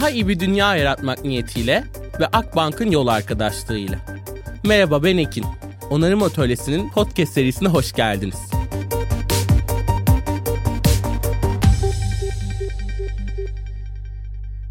Daha iyi bir dünya yaratmak niyetiyle ve Akbank'ın yol arkadaşlığıyla. Merhaba ben Ekin. Onarım Atölyesi'nin podcast serisine hoş geldiniz.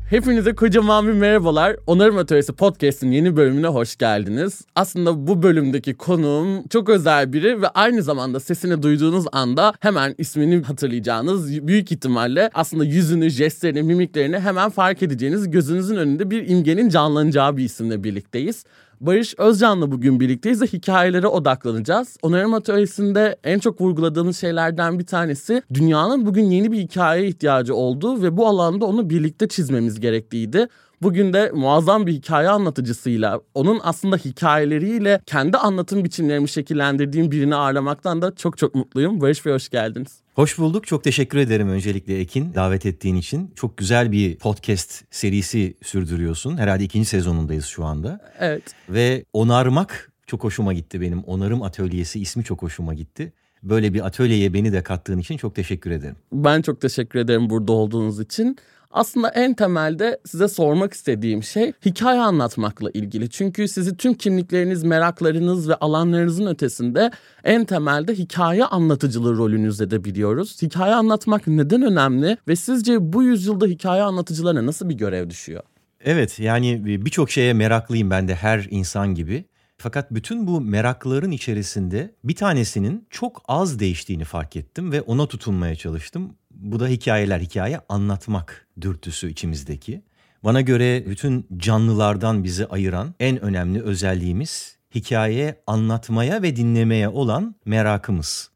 Hepinize kocaman bir merhabalar. Onarım Atölyesi Podcast'in yeni bölümüne hoş geldiniz. Aslında bu bölümdeki konuğum çok özel biri ve aynı zamanda sesini duyduğunuz anda hemen ismini hatırlayacağınız büyük ihtimalle aslında yüzünü, jestlerini, mimiklerini hemen fark edeceğiniz gözünüzün önünde bir imgenin canlanacağı bir isimle birlikteyiz. Barış Özcan'la bugün birlikteyiz ve hikayelere odaklanacağız. Onarım Atölyesi'nde en çok vurguladığımız şeylerden bir tanesi dünyanın bugün yeni bir hikayeye ihtiyacı olduğu ve bu alanda onu birlikte çizmemiz gerektiğiydi. Bugün de muazzam bir hikaye anlatıcısıyla, onun aslında hikayeleriyle kendi anlatım biçimlerimi şekillendirdiğim birini ağırlamaktan da çok çok mutluyum. Barış Bey hoş geldiniz. Hoş bulduk. Çok teşekkür ederim öncelikle Ekin davet ettiğin için. Çok güzel bir podcast serisi sürdürüyorsun. Herhalde ikinci sezonundayız şu anda. Evet. Ve onarmak çok hoşuma gitti benim. Onarım Atölyesi ismi çok hoşuma gitti. Böyle bir atölyeye beni de kattığın için çok teşekkür ederim. Ben çok teşekkür ederim burada olduğunuz için. Aslında en temelde size sormak istediğim şey hikaye anlatmakla ilgili. Çünkü sizi tüm kimlikleriniz, meraklarınız ve alanlarınızın ötesinde en temelde hikaye anlatıcılığı rolünüzde de biliyoruz. Hikaye anlatmak neden önemli ve sizce bu yüzyılda hikaye anlatıcılarına nasıl bir görev düşüyor? Evet yani birçok şeye meraklıyım ben de her insan gibi. Fakat bütün bu merakların içerisinde bir tanesinin çok az değiştiğini fark ettim ve ona tutunmaya çalıştım. Bu da hikayeler, hikaye anlatmak dürtüsü içimizdeki. Bana göre bütün canlılardan bizi ayıran en önemli özelliğimiz hikaye anlatmaya ve dinlemeye olan merakımız.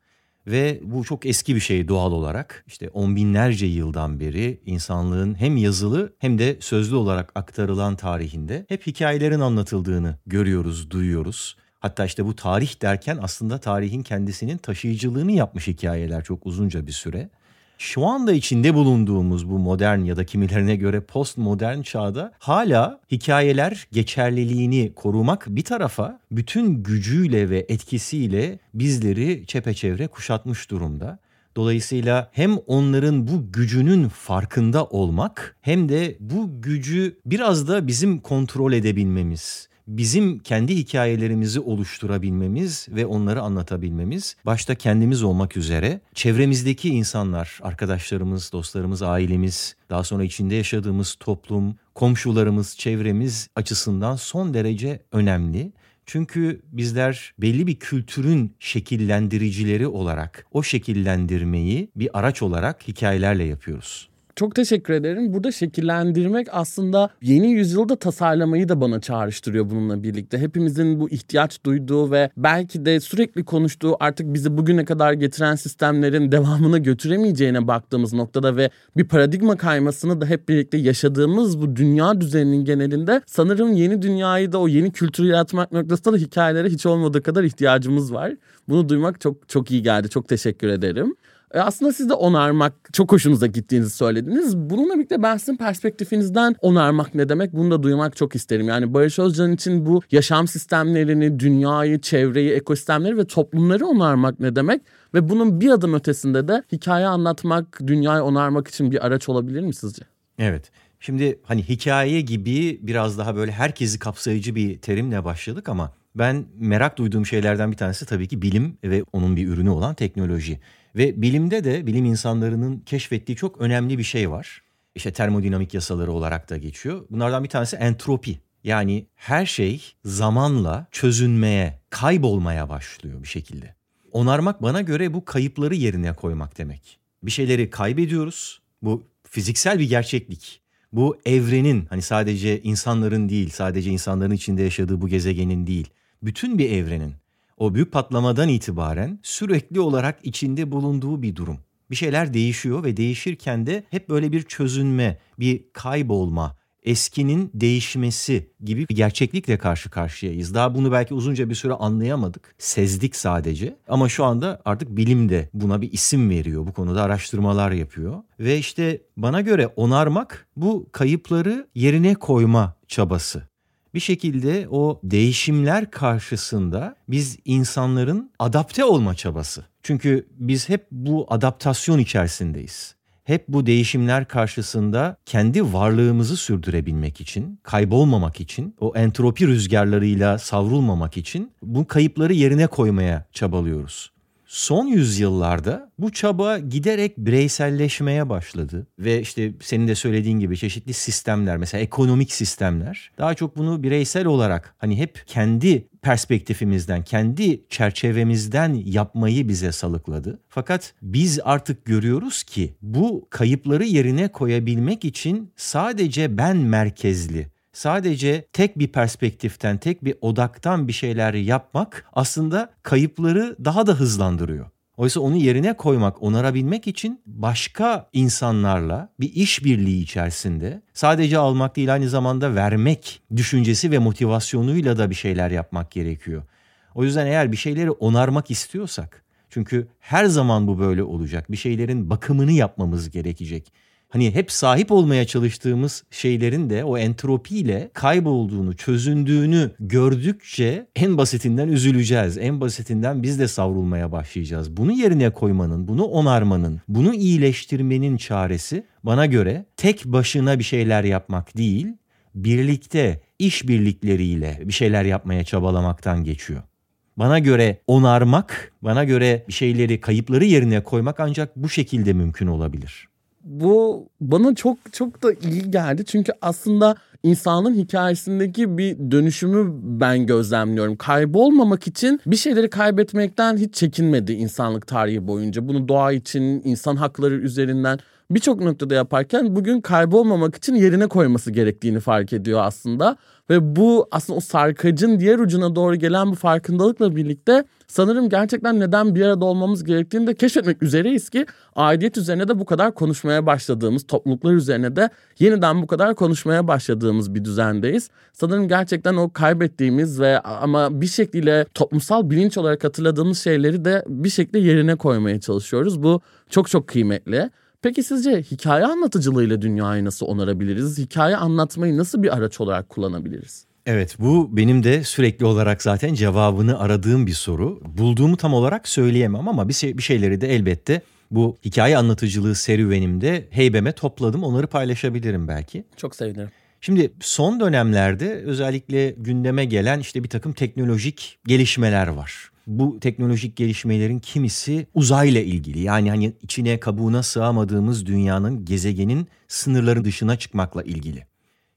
Ve bu çok eski bir şey doğal olarak. İşte on binlerce yıldan beri insanlığın hem yazılı hem de sözlü olarak aktarılan tarihinde hep hikayelerin anlatıldığını görüyoruz, duyuyoruz. Hatta işte bu tarih derken aslında tarihin kendisinin taşıyıcılığını yapmış hikayeler çok uzunca bir süre şu anda içinde bulunduğumuz bu modern ya da kimilerine göre postmodern çağda hala hikayeler geçerliliğini korumak bir tarafa bütün gücüyle ve etkisiyle bizleri çepeçevre kuşatmış durumda. Dolayısıyla hem onların bu gücünün farkında olmak hem de bu gücü biraz da bizim kontrol edebilmemiz, bizim kendi hikayelerimizi oluşturabilmemiz ve onları anlatabilmemiz başta kendimiz olmak üzere çevremizdeki insanlar, arkadaşlarımız, dostlarımız, ailemiz, daha sonra içinde yaşadığımız toplum, komşularımız, çevremiz açısından son derece önemli. Çünkü bizler belli bir kültürün şekillendiricileri olarak o şekillendirmeyi bir araç olarak hikayelerle yapıyoruz. Çok teşekkür ederim. Burada şekillendirmek aslında yeni yüzyılda tasarlamayı da bana çağrıştırıyor bununla birlikte. Hepimizin bu ihtiyaç duyduğu ve belki de sürekli konuştuğu artık bizi bugüne kadar getiren sistemlerin devamına götüremeyeceğine baktığımız noktada ve bir paradigma kaymasını da hep birlikte yaşadığımız bu dünya düzeninin genelinde sanırım yeni dünyayı da o yeni kültürü yaratmak noktasında da hikayelere hiç olmadığı kadar ihtiyacımız var. Bunu duymak çok çok iyi geldi. Çok teşekkür ederim. E aslında siz de onarmak çok hoşunuza gittiğinizi söylediniz. Bununla birlikte ben sizin perspektifinizden onarmak ne demek bunu da duymak çok isterim. Yani Barış Özcan için bu yaşam sistemlerini, dünyayı, çevreyi, ekosistemleri ve toplumları onarmak ne demek? Ve bunun bir adım ötesinde de hikaye anlatmak, dünyayı onarmak için bir araç olabilir mi sizce? Evet. Şimdi hani hikaye gibi biraz daha böyle herkesi kapsayıcı bir terimle başladık ama ben merak duyduğum şeylerden bir tanesi tabii ki bilim ve onun bir ürünü olan teknoloji. Ve bilimde de bilim insanlarının keşfettiği çok önemli bir şey var. İşte termodinamik yasaları olarak da geçiyor. Bunlardan bir tanesi entropi. Yani her şey zamanla çözünmeye, kaybolmaya başlıyor bir şekilde. Onarmak bana göre bu kayıpları yerine koymak demek. Bir şeyleri kaybediyoruz. Bu fiziksel bir gerçeklik. Bu evrenin hani sadece insanların değil, sadece insanların içinde yaşadığı bu gezegenin değil, bütün bir evrenin o büyük patlamadan itibaren sürekli olarak içinde bulunduğu bir durum. Bir şeyler değişiyor ve değişirken de hep böyle bir çözünme, bir kaybolma, eskinin değişmesi gibi bir gerçeklikle karşı karşıyayız. Daha bunu belki uzunca bir süre anlayamadık, sezdik sadece. Ama şu anda artık bilim de buna bir isim veriyor. Bu konuda araştırmalar yapıyor. Ve işte bana göre onarmak bu kayıpları yerine koyma çabası bir şekilde o değişimler karşısında biz insanların adapte olma çabası. Çünkü biz hep bu adaptasyon içerisindeyiz. hep bu değişimler karşısında kendi varlığımızı sürdürebilmek için, kaybolmamak için, o entropi rüzgarlarıyla savrulmamak için bu kayıpları yerine koymaya çabalıyoruz. Son yüzyıllarda bu çaba giderek bireyselleşmeye başladı ve işte senin de söylediğin gibi çeşitli sistemler mesela ekonomik sistemler daha çok bunu bireysel olarak hani hep kendi perspektifimizden, kendi çerçevemizden yapmayı bize salıkladı. Fakat biz artık görüyoruz ki bu kayıpları yerine koyabilmek için sadece ben merkezli sadece tek bir perspektiften, tek bir odaktan bir şeyler yapmak aslında kayıpları daha da hızlandırıyor. Oysa onu yerine koymak, onarabilmek için başka insanlarla bir işbirliği içerisinde sadece almak değil aynı zamanda vermek düşüncesi ve motivasyonuyla da bir şeyler yapmak gerekiyor. O yüzden eğer bir şeyleri onarmak istiyorsak çünkü her zaman bu böyle olacak. Bir şeylerin bakımını yapmamız gerekecek hani hep sahip olmaya çalıştığımız şeylerin de o entropiyle kaybolduğunu, çözündüğünü gördükçe en basitinden üzüleceğiz. En basitinden biz de savrulmaya başlayacağız. Bunu yerine koymanın, bunu onarmanın, bunu iyileştirmenin çaresi bana göre tek başına bir şeyler yapmak değil, birlikte iş birlikleriyle bir şeyler yapmaya çabalamaktan geçiyor. Bana göre onarmak, bana göre bir şeyleri kayıpları yerine koymak ancak bu şekilde mümkün olabilir bu bana çok çok da iyi geldi. Çünkü aslında insanın hikayesindeki bir dönüşümü ben gözlemliyorum. Kaybolmamak için bir şeyleri kaybetmekten hiç çekinmedi insanlık tarihi boyunca. Bunu doğa için, insan hakları üzerinden birçok noktada yaparken bugün kaybolmamak için yerine koyması gerektiğini fark ediyor aslında. Ve bu aslında o sarkacın diğer ucuna doğru gelen bu farkındalıkla birlikte sanırım gerçekten neden bir arada olmamız gerektiğini de keşfetmek üzereyiz ki aidiyet üzerine de bu kadar konuşmaya başladığımız, topluluklar üzerine de yeniden bu kadar konuşmaya başladığımız bir düzendeyiz. Sanırım gerçekten o kaybettiğimiz ve ama bir şekilde toplumsal bilinç olarak hatırladığımız şeyleri de bir şekilde yerine koymaya çalışıyoruz. Bu çok çok kıymetli. Peki sizce hikaye anlatıcılığıyla dünyayı nasıl onarabiliriz? Hikaye anlatmayı nasıl bir araç olarak kullanabiliriz? Evet bu benim de sürekli olarak zaten cevabını aradığım bir soru. Bulduğumu tam olarak söyleyemem ama bir, şey, bir şeyleri de elbette bu hikaye anlatıcılığı serüvenimde heybeme topladım. Onları paylaşabilirim belki. Çok sevinirim. Şimdi son dönemlerde özellikle gündeme gelen işte bir takım teknolojik gelişmeler var bu teknolojik gelişmelerin kimisi uzayla ilgili. Yani hani içine kabuğuna sığamadığımız dünyanın, gezegenin sınırları dışına çıkmakla ilgili.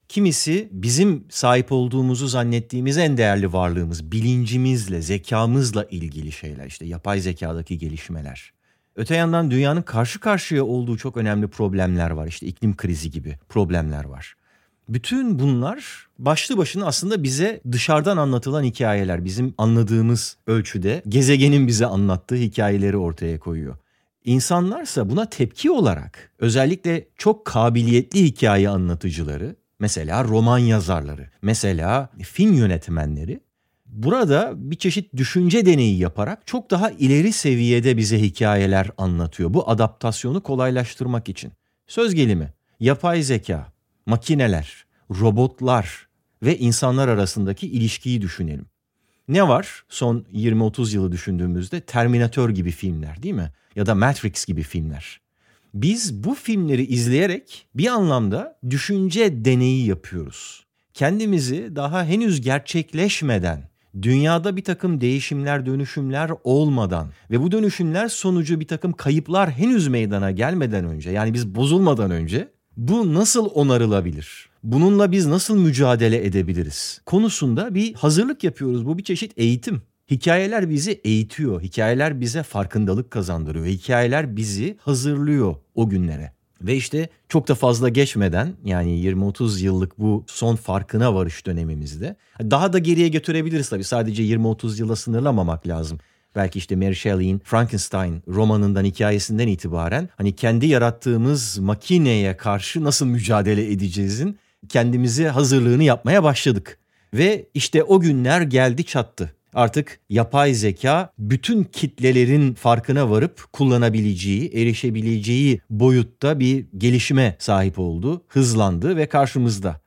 Kimisi bizim sahip olduğumuzu zannettiğimiz en değerli varlığımız, bilincimizle, zekamızla ilgili şeyler. İşte yapay zekadaki gelişmeler. Öte yandan dünyanın karşı karşıya olduğu çok önemli problemler var. İşte iklim krizi gibi problemler var. Bütün bunlar başlı başına aslında bize dışarıdan anlatılan hikayeler. Bizim anladığımız ölçüde gezegenin bize anlattığı hikayeleri ortaya koyuyor. İnsanlarsa buna tepki olarak özellikle çok kabiliyetli hikaye anlatıcıları, mesela roman yazarları, mesela film yönetmenleri burada bir çeşit düşünce deneyi yaparak çok daha ileri seviyede bize hikayeler anlatıyor. Bu adaptasyonu kolaylaştırmak için. Söz gelimi, yapay zeka, makineler, robotlar ve insanlar arasındaki ilişkiyi düşünelim. Ne var son 20-30 yılı düşündüğümüzde Terminator gibi filmler değil mi? Ya da Matrix gibi filmler. Biz bu filmleri izleyerek bir anlamda düşünce deneyi yapıyoruz. Kendimizi daha henüz gerçekleşmeden, dünyada bir takım değişimler, dönüşümler olmadan ve bu dönüşümler sonucu bir takım kayıplar henüz meydana gelmeden önce yani biz bozulmadan önce bu nasıl onarılabilir? Bununla biz nasıl mücadele edebiliriz? Konusunda bir hazırlık yapıyoruz. Bu bir çeşit eğitim. Hikayeler bizi eğitiyor. Hikayeler bize farkındalık kazandırıyor. Hikayeler bizi hazırlıyor o günlere. Ve işte çok da fazla geçmeden yani 20-30 yıllık bu son farkına varış dönemimizde daha da geriye götürebiliriz tabii. Sadece 20-30 yıla sınırlamamak lazım belki işte Mary Shelley'in Frankenstein romanından hikayesinden itibaren hani kendi yarattığımız makineye karşı nasıl mücadele edeceğizin kendimizi hazırlığını yapmaya başladık. Ve işte o günler geldi çattı. Artık yapay zeka bütün kitlelerin farkına varıp kullanabileceği, erişebileceği boyutta bir gelişime sahip oldu, hızlandı ve karşımızda.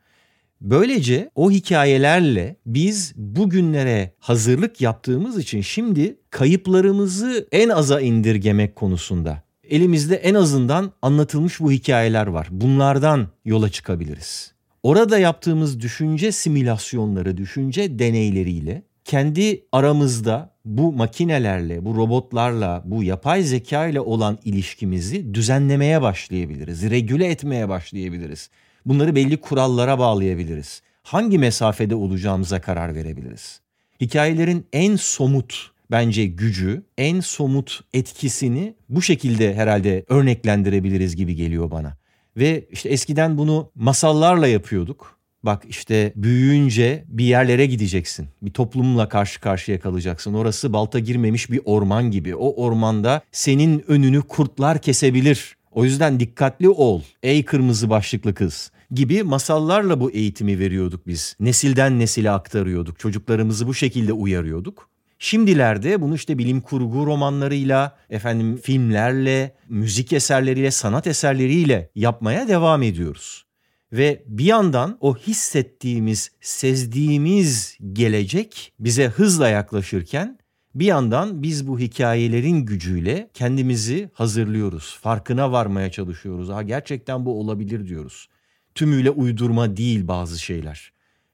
Böylece o hikayelerle biz bugünlere hazırlık yaptığımız için şimdi kayıplarımızı en aza indirgemek konusunda Elimizde en azından anlatılmış bu hikayeler var. Bunlardan yola çıkabiliriz. Orada yaptığımız düşünce simülasyonları, düşünce deneyleriyle kendi aramızda bu makinelerle, bu robotlarla, bu yapay zeka ile olan ilişkimizi düzenlemeye başlayabiliriz, regüle etmeye başlayabiliriz. Bunları belli kurallara bağlayabiliriz. Hangi mesafede olacağımıza karar verebiliriz. Hikayelerin en somut bence gücü, en somut etkisini bu şekilde herhalde örneklendirebiliriz gibi geliyor bana. Ve işte eskiden bunu masallarla yapıyorduk. Bak işte büyüyünce bir yerlere gideceksin. Bir toplumla karşı karşıya kalacaksın. Orası balta girmemiş bir orman gibi. O ormanda senin önünü kurtlar kesebilir. O yüzden dikkatli ol ey kırmızı başlıklı kız gibi masallarla bu eğitimi veriyorduk biz. Nesilden nesile aktarıyorduk. Çocuklarımızı bu şekilde uyarıyorduk. Şimdilerde bunu işte bilim kurgu romanlarıyla, efendim filmlerle, müzik eserleriyle, sanat eserleriyle yapmaya devam ediyoruz. Ve bir yandan o hissettiğimiz, sezdiğimiz gelecek bize hızla yaklaşırken bir yandan biz bu hikayelerin gücüyle kendimizi hazırlıyoruz. Farkına varmaya çalışıyoruz. Ha gerçekten bu olabilir diyoruz. Tümüyle uydurma değil bazı şeyler.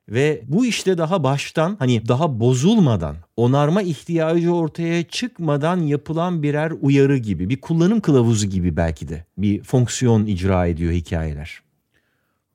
Ve bu işte daha baştan hani daha bozulmadan, onarma ihtiyacı ortaya çıkmadan yapılan birer uyarı gibi, bir kullanım kılavuzu gibi belki de bir fonksiyon icra ediyor hikayeler.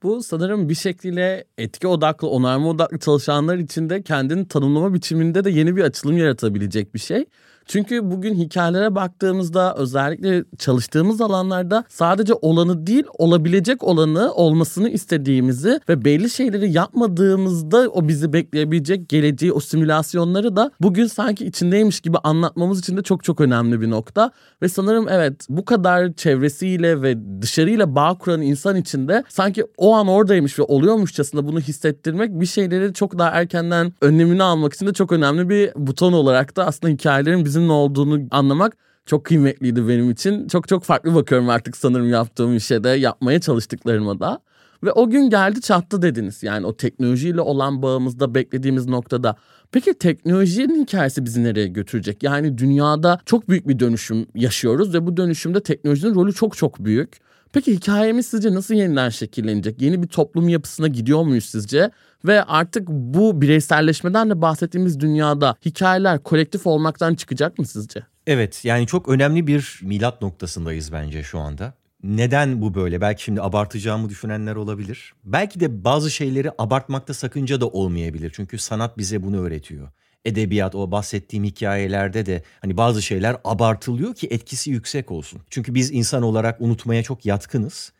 Bu sanırım bir şekilde etki odaklı, onarma odaklı çalışanlar için de kendini tanımlama biçiminde de yeni bir açılım yaratabilecek bir şey. Çünkü bugün hikayelere baktığımızda özellikle çalıştığımız alanlarda sadece olanı değil olabilecek olanı olmasını istediğimizi ve belli şeyleri yapmadığımızda o bizi bekleyebilecek geleceği o simülasyonları da bugün sanki içindeymiş gibi anlatmamız için de çok çok önemli bir nokta. Ve sanırım evet bu kadar çevresiyle ve dışarıyla bağ kuran insan içinde sanki o an oradaymış ve oluyormuşçasına bunu hissettirmek bir şeyleri çok daha erkenden önlemini almak için de çok önemli bir buton olarak da aslında hikayelerin bizim ne olduğunu anlamak çok kıymetliydi benim için. Çok çok farklı bakıyorum artık sanırım yaptığım işe de yapmaya çalıştıklarıma da. Ve o gün geldi çattı dediniz. Yani o teknolojiyle olan bağımızda beklediğimiz noktada. Peki teknolojinin hikayesi bizi nereye götürecek? Yani dünyada çok büyük bir dönüşüm yaşıyoruz ve bu dönüşümde teknolojinin rolü çok çok büyük. Peki hikayemiz sizce nasıl yeniden şekillenecek? Yeni bir toplum yapısına gidiyor muyuz sizce? Ve artık bu bireyselleşmeden de bahsettiğimiz dünyada hikayeler kolektif olmaktan çıkacak mı sizce? Evet yani çok önemli bir milat noktasındayız bence şu anda. Neden bu böyle? Belki şimdi abartacağımı düşünenler olabilir. Belki de bazı şeyleri abartmakta sakınca da olmayabilir. Çünkü sanat bize bunu öğretiyor. Edebiyat o bahsettiğim hikayelerde de hani bazı şeyler abartılıyor ki etkisi yüksek olsun. Çünkü biz insan olarak unutmaya çok yatkınız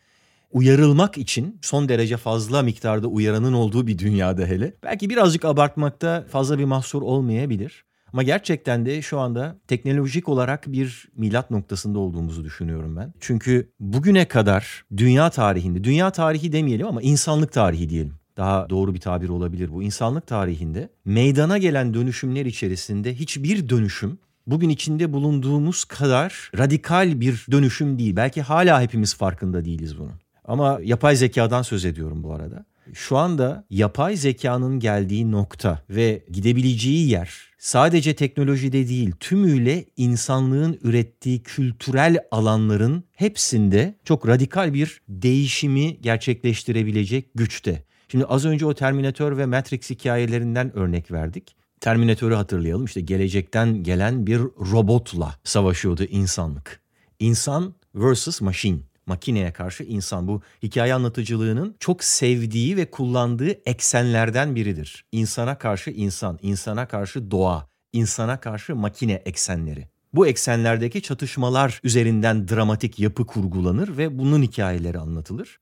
uyarılmak için son derece fazla miktarda uyaranın olduğu bir dünyada hele belki birazcık abartmakta fazla bir mahsur olmayabilir. Ama gerçekten de şu anda teknolojik olarak bir milat noktasında olduğumuzu düşünüyorum ben. Çünkü bugüne kadar dünya tarihinde, dünya tarihi demeyelim ama insanlık tarihi diyelim. Daha doğru bir tabir olabilir bu. İnsanlık tarihinde meydana gelen dönüşümler içerisinde hiçbir dönüşüm bugün içinde bulunduğumuz kadar radikal bir dönüşüm değil. Belki hala hepimiz farkında değiliz bunun. Ama yapay zekadan söz ediyorum bu arada. Şu anda yapay zekanın geldiği nokta ve gidebileceği yer sadece teknolojide değil tümüyle insanlığın ürettiği kültürel alanların hepsinde çok radikal bir değişimi gerçekleştirebilecek güçte. Şimdi az önce o Terminator ve Matrix hikayelerinden örnek verdik. Terminatör'ü hatırlayalım işte gelecekten gelen bir robotla savaşıyordu insanlık. İnsan versus machine makineye karşı insan bu hikaye anlatıcılığının çok sevdiği ve kullandığı eksenlerden biridir. İnsana karşı insan, insana karşı doğa, insana karşı makine eksenleri. Bu eksenlerdeki çatışmalar üzerinden dramatik yapı kurgulanır ve bunun hikayeleri anlatılır.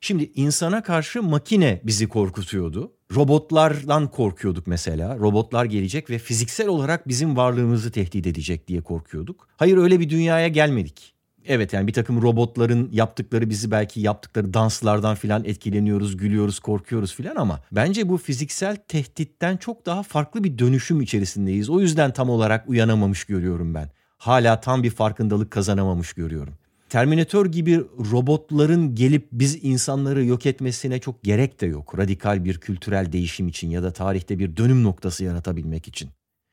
Şimdi insana karşı makine bizi korkutuyordu. Robotlardan korkuyorduk mesela. Robotlar gelecek ve fiziksel olarak bizim varlığımızı tehdit edecek diye korkuyorduk. Hayır öyle bir dünyaya gelmedik. Evet yani bir takım robotların yaptıkları bizi belki yaptıkları danslardan filan etkileniyoruz, gülüyoruz, korkuyoruz filan ama bence bu fiziksel tehditten çok daha farklı bir dönüşüm içerisindeyiz. O yüzden tam olarak uyanamamış görüyorum ben. Hala tam bir farkındalık kazanamamış görüyorum. Terminator gibi robotların gelip biz insanları yok etmesine çok gerek de yok. Radikal bir kültürel değişim için ya da tarihte bir dönüm noktası yaratabilmek için.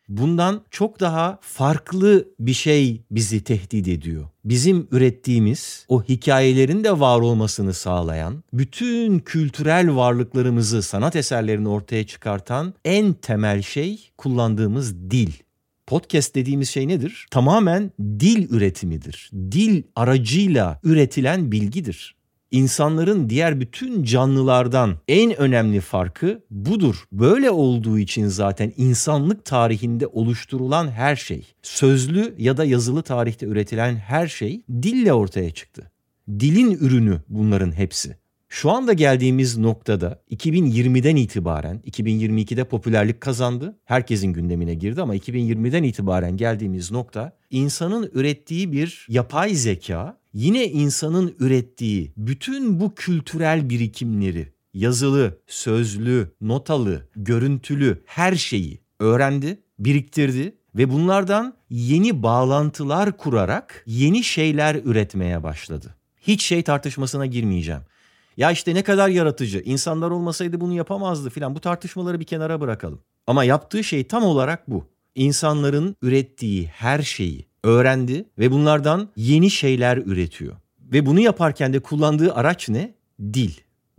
Bundan çok daha farklı bir şey bizi tehdit ediyor. Bizim ürettiğimiz o hikayelerin de var olmasını sağlayan, bütün kültürel varlıklarımızı, sanat eserlerini ortaya çıkartan en temel şey kullandığımız dil. Podcast dediğimiz şey nedir? Tamamen dil üretimidir. Dil aracıyla üretilen bilgidir. İnsanların diğer bütün canlılardan en önemli farkı budur. Böyle olduğu için zaten insanlık tarihinde oluşturulan her şey, sözlü ya da yazılı tarihte üretilen her şey dille ortaya çıktı. Dilin ürünü bunların hepsi. Şu anda geldiğimiz noktada 2020'den itibaren 2022'de popülerlik kazandı. Herkesin gündemine girdi ama 2020'den itibaren geldiğimiz nokta insanın ürettiği bir yapay zeka yine insanın ürettiği bütün bu kültürel birikimleri yazılı, sözlü, notalı, görüntülü her şeyi öğrendi, biriktirdi ve bunlardan yeni bağlantılar kurarak yeni şeyler üretmeye başladı. Hiç şey tartışmasına girmeyeceğim. Ya işte ne kadar yaratıcı, insanlar olmasaydı bunu yapamazdı filan bu tartışmaları bir kenara bırakalım. Ama yaptığı şey tam olarak bu. İnsanların ürettiği her şeyi öğrendi ve bunlardan yeni şeyler üretiyor. Ve bunu yaparken de kullandığı araç ne? Dil.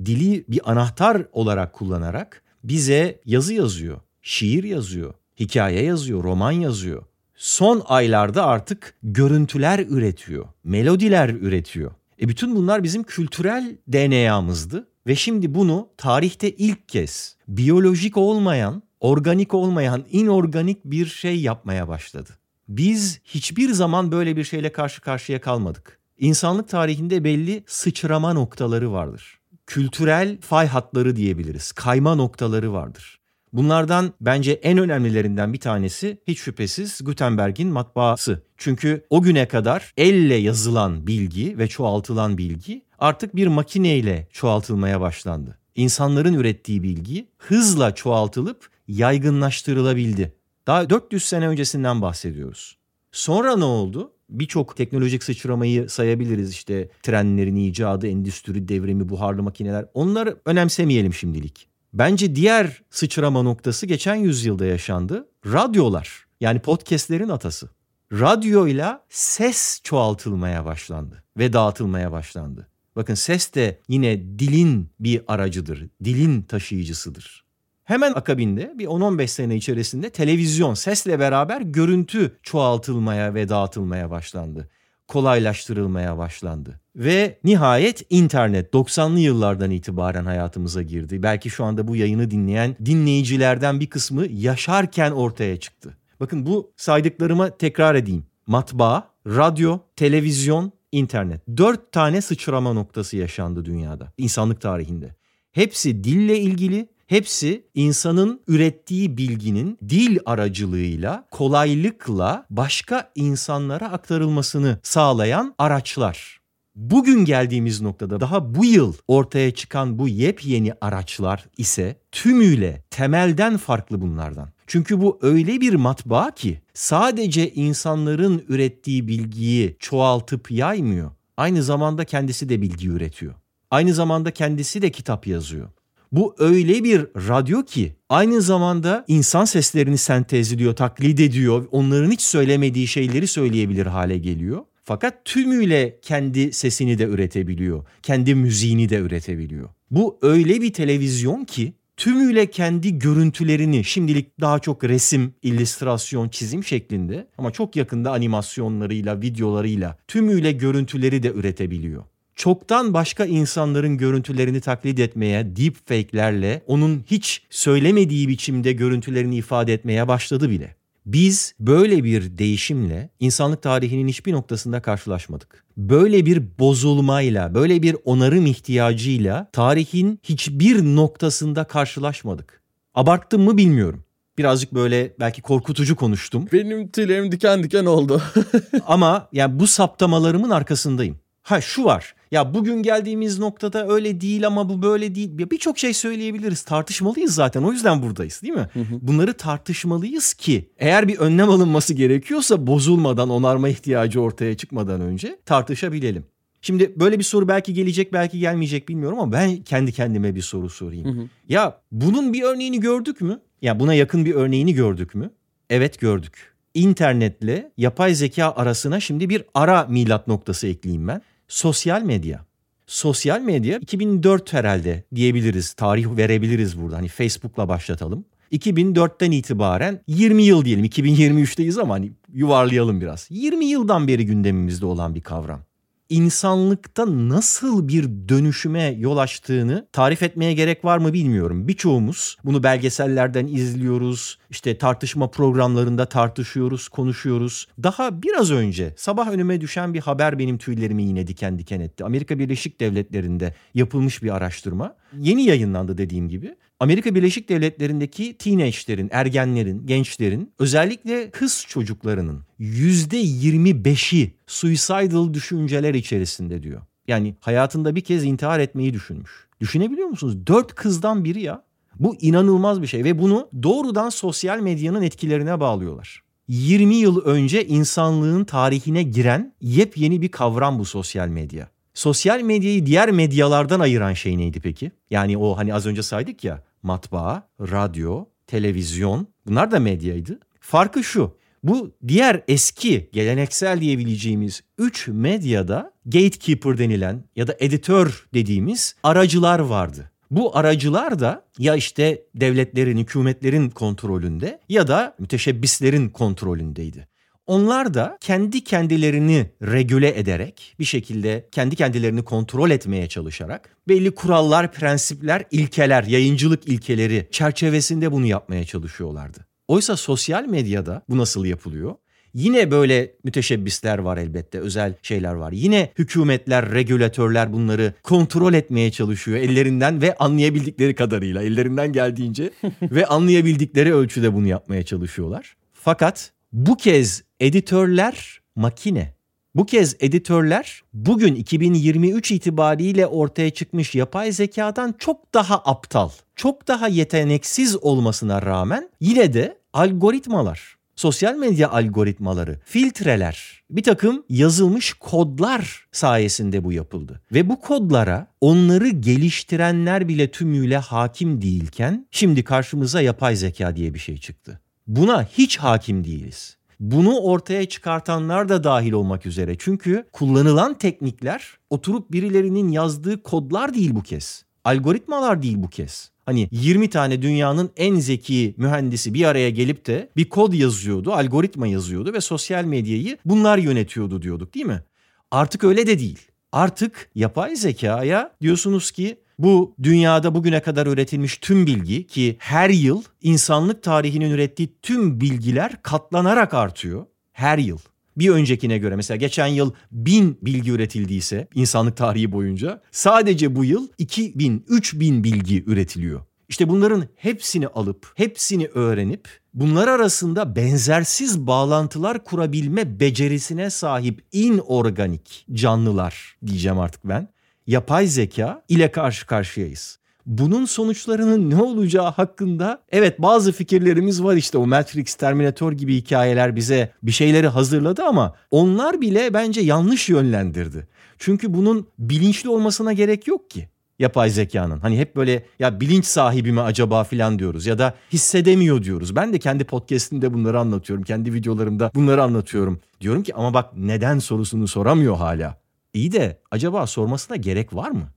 Dili bir anahtar olarak kullanarak bize yazı yazıyor, şiir yazıyor, hikaye yazıyor, roman yazıyor. Son aylarda artık görüntüler üretiyor, melodiler üretiyor. E bütün bunlar bizim kültürel DNA'mızdı ve şimdi bunu tarihte ilk kez biyolojik olmayan, organik olmayan, inorganik bir şey yapmaya başladı. Biz hiçbir zaman böyle bir şeyle karşı karşıya kalmadık. İnsanlık tarihinde belli sıçrama noktaları vardır. Kültürel fay hatları diyebiliriz. Kayma noktaları vardır. Bunlardan bence en önemlilerinden bir tanesi hiç şüphesiz Gutenberg'in matbaası. Çünkü o güne kadar elle yazılan bilgi ve çoğaltılan bilgi artık bir makineyle çoğaltılmaya başlandı. İnsanların ürettiği bilgi hızla çoğaltılıp yaygınlaştırılabildi. Daha 400 sene öncesinden bahsediyoruz. Sonra ne oldu? Birçok teknolojik sıçramayı sayabiliriz işte trenlerin icadı, endüstri devrimi, buharlı makineler. Onları önemsemeyelim şimdilik. Bence diğer sıçrama noktası geçen yüzyılda yaşandı. Radyolar yani podcastlerin atası. Radyoyla ses çoğaltılmaya başlandı ve dağıtılmaya başlandı. Bakın ses de yine dilin bir aracıdır, dilin taşıyıcısıdır. Hemen akabinde bir 10-15 sene içerisinde televizyon sesle beraber görüntü çoğaltılmaya ve dağıtılmaya başlandı. Kolaylaştırılmaya başlandı. Ve nihayet internet 90'lı yıllardan itibaren hayatımıza girdi. Belki şu anda bu yayını dinleyen dinleyicilerden bir kısmı yaşarken ortaya çıktı. Bakın bu saydıklarıma tekrar edeyim. Matbaa, radyo, televizyon, internet. Dört tane sıçrama noktası yaşandı dünyada, insanlık tarihinde. Hepsi dille ilgili Hepsi insanın ürettiği bilginin dil aracılığıyla kolaylıkla başka insanlara aktarılmasını sağlayan araçlar. Bugün geldiğimiz noktada daha bu yıl ortaya çıkan bu yepyeni araçlar ise tümüyle temelden farklı bunlardan. Çünkü bu öyle bir matbaa ki sadece insanların ürettiği bilgiyi çoğaltıp yaymıyor. Aynı zamanda kendisi de bilgi üretiyor. Aynı zamanda kendisi de kitap yazıyor. Bu öyle bir radyo ki aynı zamanda insan seslerini sentezliyor, taklit ediyor. Onların hiç söylemediği şeyleri söyleyebilir hale geliyor. Fakat tümüyle kendi sesini de üretebiliyor. Kendi müziğini de üretebiliyor. Bu öyle bir televizyon ki tümüyle kendi görüntülerini şimdilik daha çok resim, illüstrasyon, çizim şeklinde ama çok yakında animasyonlarıyla, videolarıyla tümüyle görüntüleri de üretebiliyor çoktan başka insanların görüntülerini taklit etmeye, deepfake'lerle onun hiç söylemediği biçimde görüntülerini ifade etmeye başladı bile. Biz böyle bir değişimle insanlık tarihinin hiçbir noktasında karşılaşmadık. Böyle bir bozulmayla, böyle bir onarım ihtiyacıyla tarihin hiçbir noktasında karşılaşmadık. Abarttım mı bilmiyorum. Birazcık böyle belki korkutucu konuştum. Benim tüylerim diken diken oldu. Ama yani bu saptamalarımın arkasındayım. Ha şu var. Ya bugün geldiğimiz noktada öyle değil ama bu böyle değil. Birçok şey söyleyebiliriz. Tartışmalıyız zaten. O yüzden buradayız değil mi? Hı hı. Bunları tartışmalıyız ki eğer bir önlem alınması gerekiyorsa bozulmadan, onarma ihtiyacı ortaya çıkmadan önce tartışabilelim. Şimdi böyle bir soru belki gelecek belki gelmeyecek bilmiyorum ama ben kendi kendime bir soru sorayım. Hı hı. Ya bunun bir örneğini gördük mü? Ya buna yakın bir örneğini gördük mü? Evet gördük. İnternetle yapay zeka arasına şimdi bir ara milat noktası ekleyeyim ben. Sosyal medya. Sosyal medya 2004 herhalde diyebiliriz, tarih verebiliriz burada. Hani Facebook'la başlatalım. 2004'ten itibaren 20 yıl diyelim 2023'teyiz ama hani yuvarlayalım biraz. 20 yıldan beri gündemimizde olan bir kavram insanlıkta nasıl bir dönüşüme yol açtığını tarif etmeye gerek var mı bilmiyorum. Birçoğumuz bunu belgesellerden izliyoruz, işte tartışma programlarında tartışıyoruz, konuşuyoruz. Daha biraz önce sabah önüme düşen bir haber benim tüylerimi yine diken diken etti. Amerika Birleşik Devletleri'nde yapılmış bir araştırma. Yeni yayınlandı dediğim gibi. Amerika Birleşik Devletleri'ndeki teenage'lerin, ergenlerin, gençlerin özellikle kız çocuklarının %25'i suicidal düşünceler içerisinde diyor. Yani hayatında bir kez intihar etmeyi düşünmüş. Düşünebiliyor musunuz? Dört kızdan biri ya. Bu inanılmaz bir şey ve bunu doğrudan sosyal medyanın etkilerine bağlıyorlar. 20 yıl önce insanlığın tarihine giren yepyeni bir kavram bu sosyal medya. Sosyal medyayı diğer medyalardan ayıran şey neydi peki? Yani o hani az önce saydık ya matbaa, radyo, televizyon bunlar da medyaydı. Farkı şu. Bu diğer eski geleneksel diyebileceğimiz 3 medyada gatekeeper denilen ya da editör dediğimiz aracılar vardı. Bu aracılar da ya işte devletlerin, hükümetlerin kontrolünde ya da müteşebbislerin kontrolündeydi. Onlar da kendi kendilerini regüle ederek bir şekilde kendi kendilerini kontrol etmeye çalışarak belli kurallar, prensipler, ilkeler, yayıncılık ilkeleri çerçevesinde bunu yapmaya çalışıyorlardı. Oysa sosyal medyada bu nasıl yapılıyor? Yine böyle müteşebbisler var elbette, özel şeyler var. Yine hükümetler, regülatörler bunları kontrol etmeye çalışıyor ellerinden ve anlayabildikleri kadarıyla, ellerinden geldiğince ve anlayabildikleri ölçüde bunu yapmaya çalışıyorlar. Fakat bu kez editörler makine. Bu kez editörler bugün 2023 itibariyle ortaya çıkmış yapay zekadan çok daha aptal, çok daha yeteneksiz olmasına rağmen yine de algoritmalar, sosyal medya algoritmaları, filtreler, bir takım yazılmış kodlar sayesinde bu yapıldı. Ve bu kodlara onları geliştirenler bile tümüyle hakim değilken şimdi karşımıza yapay zeka diye bir şey çıktı. Buna hiç hakim değiliz. Bunu ortaya çıkartanlar da dahil olmak üzere. Çünkü kullanılan teknikler oturup birilerinin yazdığı kodlar değil bu kez. Algoritmalar değil bu kez. Hani 20 tane dünyanın en zeki mühendisi bir araya gelip de bir kod yazıyordu, algoritma yazıyordu ve sosyal medyayı bunlar yönetiyordu diyorduk değil mi? Artık öyle de değil. Artık yapay zekaya diyorsunuz ki bu dünyada bugüne kadar üretilmiş tüm bilgi ki her yıl insanlık tarihinin ürettiği tüm bilgiler katlanarak artıyor. Her yıl. Bir öncekine göre mesela geçen yıl bin bilgi üretildiyse insanlık tarihi boyunca sadece bu yıl 2000, 3000 bilgi üretiliyor. İşte bunların hepsini alıp, hepsini öğrenip bunlar arasında benzersiz bağlantılar kurabilme becerisine sahip inorganik canlılar diyeceğim artık ben yapay zeka ile karşı karşıyayız. Bunun sonuçlarının ne olacağı hakkında evet bazı fikirlerimiz var işte o Matrix, Terminator gibi hikayeler bize bir şeyleri hazırladı ama onlar bile bence yanlış yönlendirdi. Çünkü bunun bilinçli olmasına gerek yok ki yapay zekanın. Hani hep böyle ya bilinç sahibi mi acaba filan diyoruz ya da hissedemiyor diyoruz. Ben de kendi podcast'imde bunları anlatıyorum. Kendi videolarımda bunları anlatıyorum. Diyorum ki ama bak neden sorusunu soramıyor hala. İyi de acaba sormasına gerek var mı?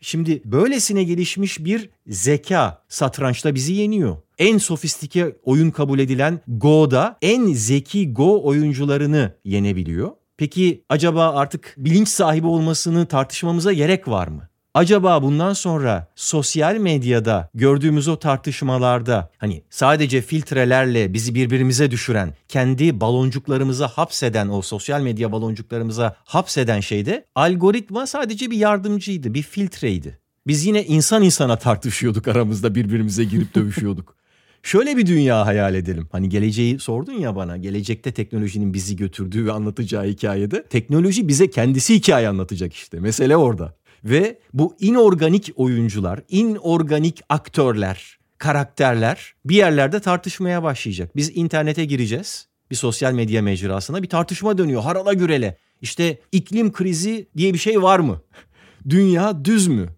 Şimdi böylesine gelişmiş bir zeka satrançta bizi yeniyor. En sofistike oyun kabul edilen Go'da en zeki Go oyuncularını yenebiliyor. Peki acaba artık bilinç sahibi olmasını tartışmamıza gerek var mı? Acaba bundan sonra sosyal medyada gördüğümüz o tartışmalarda hani sadece filtrelerle bizi birbirimize düşüren, kendi baloncuklarımıza hapseden o sosyal medya baloncuklarımıza hapseden şeyde algoritma sadece bir yardımcıydı, bir filtreydi. Biz yine insan insana tartışıyorduk aramızda birbirimize girip dövüşüyorduk. Şöyle bir dünya hayal edelim. Hani geleceği sordun ya bana. Gelecekte teknolojinin bizi götürdüğü ve anlatacağı hikayede. Teknoloji bize kendisi hikaye anlatacak işte. Mesele orada. Ve bu inorganik oyuncular, inorganik aktörler, karakterler bir yerlerde tartışmaya başlayacak. Biz internete gireceğiz. Bir sosyal medya mecrasına bir tartışma dönüyor harala gürele. İşte iklim krizi diye bir şey var mı? Dünya düz mü?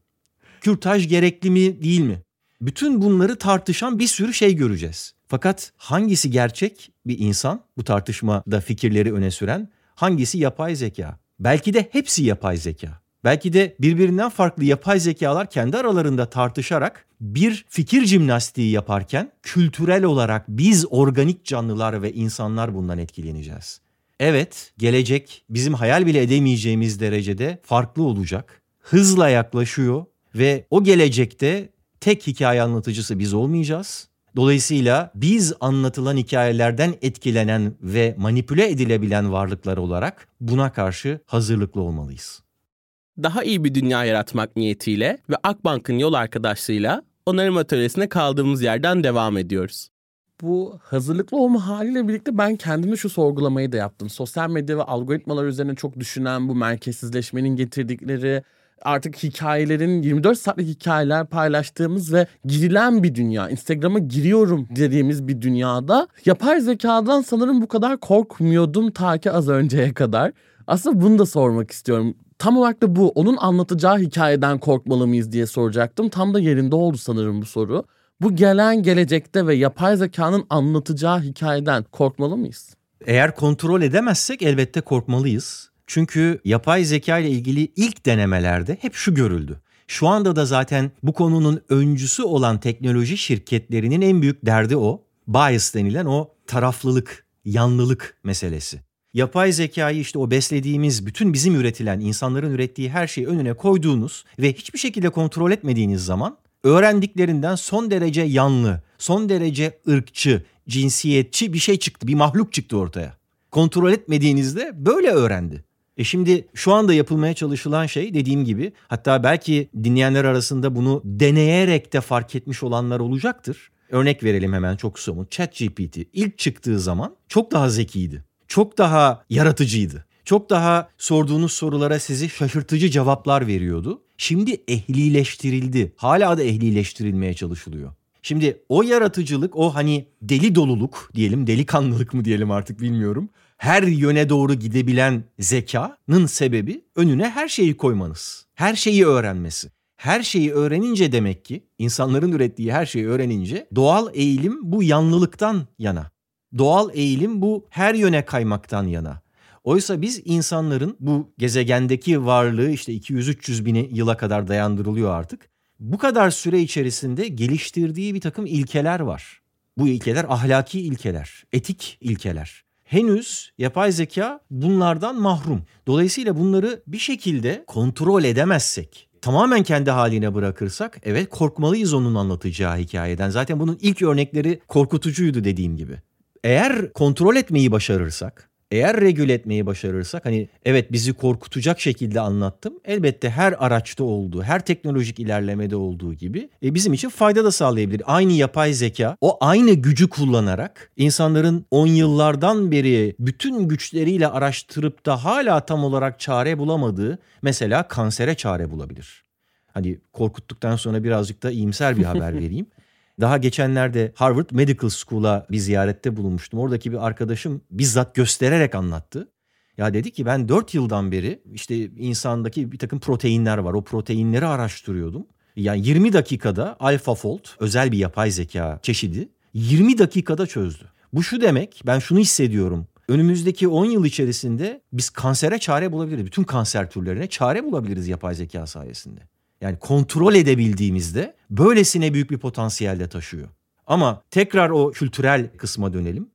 Kürtaj gerekli mi değil mi? Bütün bunları tartışan bir sürü şey göreceğiz. Fakat hangisi gerçek bir insan bu tartışmada fikirleri öne süren, hangisi yapay zeka? Belki de hepsi yapay zeka. Belki de birbirinden farklı yapay zekalar kendi aralarında tartışarak bir fikir jimnastiği yaparken kültürel olarak biz organik canlılar ve insanlar bundan etkileneceğiz. Evet, gelecek bizim hayal bile edemeyeceğimiz derecede farklı olacak. Hızla yaklaşıyor ve o gelecekte tek hikaye anlatıcısı biz olmayacağız. Dolayısıyla biz anlatılan hikayelerden etkilenen ve manipüle edilebilen varlıklar olarak buna karşı hazırlıklı olmalıyız. Daha iyi bir dünya yaratmak niyetiyle ve Akbank'ın yol arkadaşlığıyla onarım atölyesine kaldığımız yerden devam ediyoruz. Bu hazırlıklı olma haliyle birlikte ben kendime şu sorgulamayı da yaptım. Sosyal medya ve algoritmalar üzerine çok düşünen bu merkezsizleşmenin getirdikleri artık hikayelerin 24 saatlik hikayeler paylaştığımız ve girilen bir dünya. Instagram'a giriyorum dediğimiz bir dünyada yapay zekadan sanırım bu kadar korkmuyordum ta ki az önceye kadar. Aslında bunu da sormak istiyorum. Tam olarak da bu. Onun anlatacağı hikayeden korkmalı mıyız diye soracaktım. Tam da yerinde oldu sanırım bu soru. Bu gelen gelecekte ve yapay zekanın anlatacağı hikayeden korkmalı mıyız? Eğer kontrol edemezsek elbette korkmalıyız. Çünkü yapay zeka ile ilgili ilk denemelerde hep şu görüldü. Şu anda da zaten bu konunun öncüsü olan teknoloji şirketlerinin en büyük derdi o. Bias denilen o taraflılık, yanlılık meselesi. Yapay zekayı işte o beslediğimiz, bütün bizim üretilen, insanların ürettiği her şeyi önüne koyduğunuz ve hiçbir şekilde kontrol etmediğiniz zaman öğrendiklerinden son derece yanlı, son derece ırkçı, cinsiyetçi bir şey çıktı, bir mahluk çıktı ortaya. Kontrol etmediğinizde böyle öğrendi. E şimdi şu anda yapılmaya çalışılan şey dediğim gibi hatta belki dinleyenler arasında bunu deneyerek de fark etmiş olanlar olacaktır. Örnek verelim hemen çok somut. ChatGPT ilk çıktığı zaman çok daha zekiydi. Çok daha yaratıcıydı. Çok daha sorduğunuz sorulara sizi şaşırtıcı cevaplar veriyordu. Şimdi ehlileştirildi. Hala da ehlileştirilmeye çalışılıyor. Şimdi o yaratıcılık, o hani deli doluluk diyelim, delikanlılık mı diyelim artık bilmiyorum her yöne doğru gidebilen zekanın sebebi önüne her şeyi koymanız. Her şeyi öğrenmesi. Her şeyi öğrenince demek ki insanların ürettiği her şeyi öğrenince doğal eğilim bu yanlılıktan yana. Doğal eğilim bu her yöne kaymaktan yana. Oysa biz insanların bu gezegendeki varlığı işte 200-300 bini yıla kadar dayandırılıyor artık. Bu kadar süre içerisinde geliştirdiği bir takım ilkeler var. Bu ilkeler ahlaki ilkeler, etik ilkeler henüz yapay zeka bunlardan mahrum. Dolayısıyla bunları bir şekilde kontrol edemezsek, tamamen kendi haline bırakırsak evet korkmalıyız onun anlatacağı hikayeden. Zaten bunun ilk örnekleri korkutucuydu dediğim gibi. Eğer kontrol etmeyi başarırsak, eğer regüle etmeyi başarırsak hani evet bizi korkutacak şekilde anlattım. Elbette her araçta olduğu, her teknolojik ilerlemede olduğu gibi e, bizim için fayda da sağlayabilir. Aynı yapay zeka o aynı gücü kullanarak insanların 10 yıllardan beri bütün güçleriyle araştırıp da hala tam olarak çare bulamadığı mesela kansere çare bulabilir. Hani korkuttuktan sonra birazcık da iyimser bir haber vereyim. Daha geçenlerde Harvard Medical School'a bir ziyarette bulunmuştum. Oradaki bir arkadaşım bizzat göstererek anlattı. Ya dedi ki ben 4 yıldan beri işte insandaki bir takım proteinler var. O proteinleri araştırıyordum. Yani 20 dakikada AlphaFold özel bir yapay zeka çeşidi 20 dakikada çözdü. Bu şu demek ben şunu hissediyorum. Önümüzdeki 10 yıl içerisinde biz kansere çare bulabiliriz. Bütün kanser türlerine çare bulabiliriz yapay zeka sayesinde. Yani kontrol edebildiğimizde böylesine büyük bir potansiyelde taşıyor. Ama tekrar o kültürel kısma dönelim.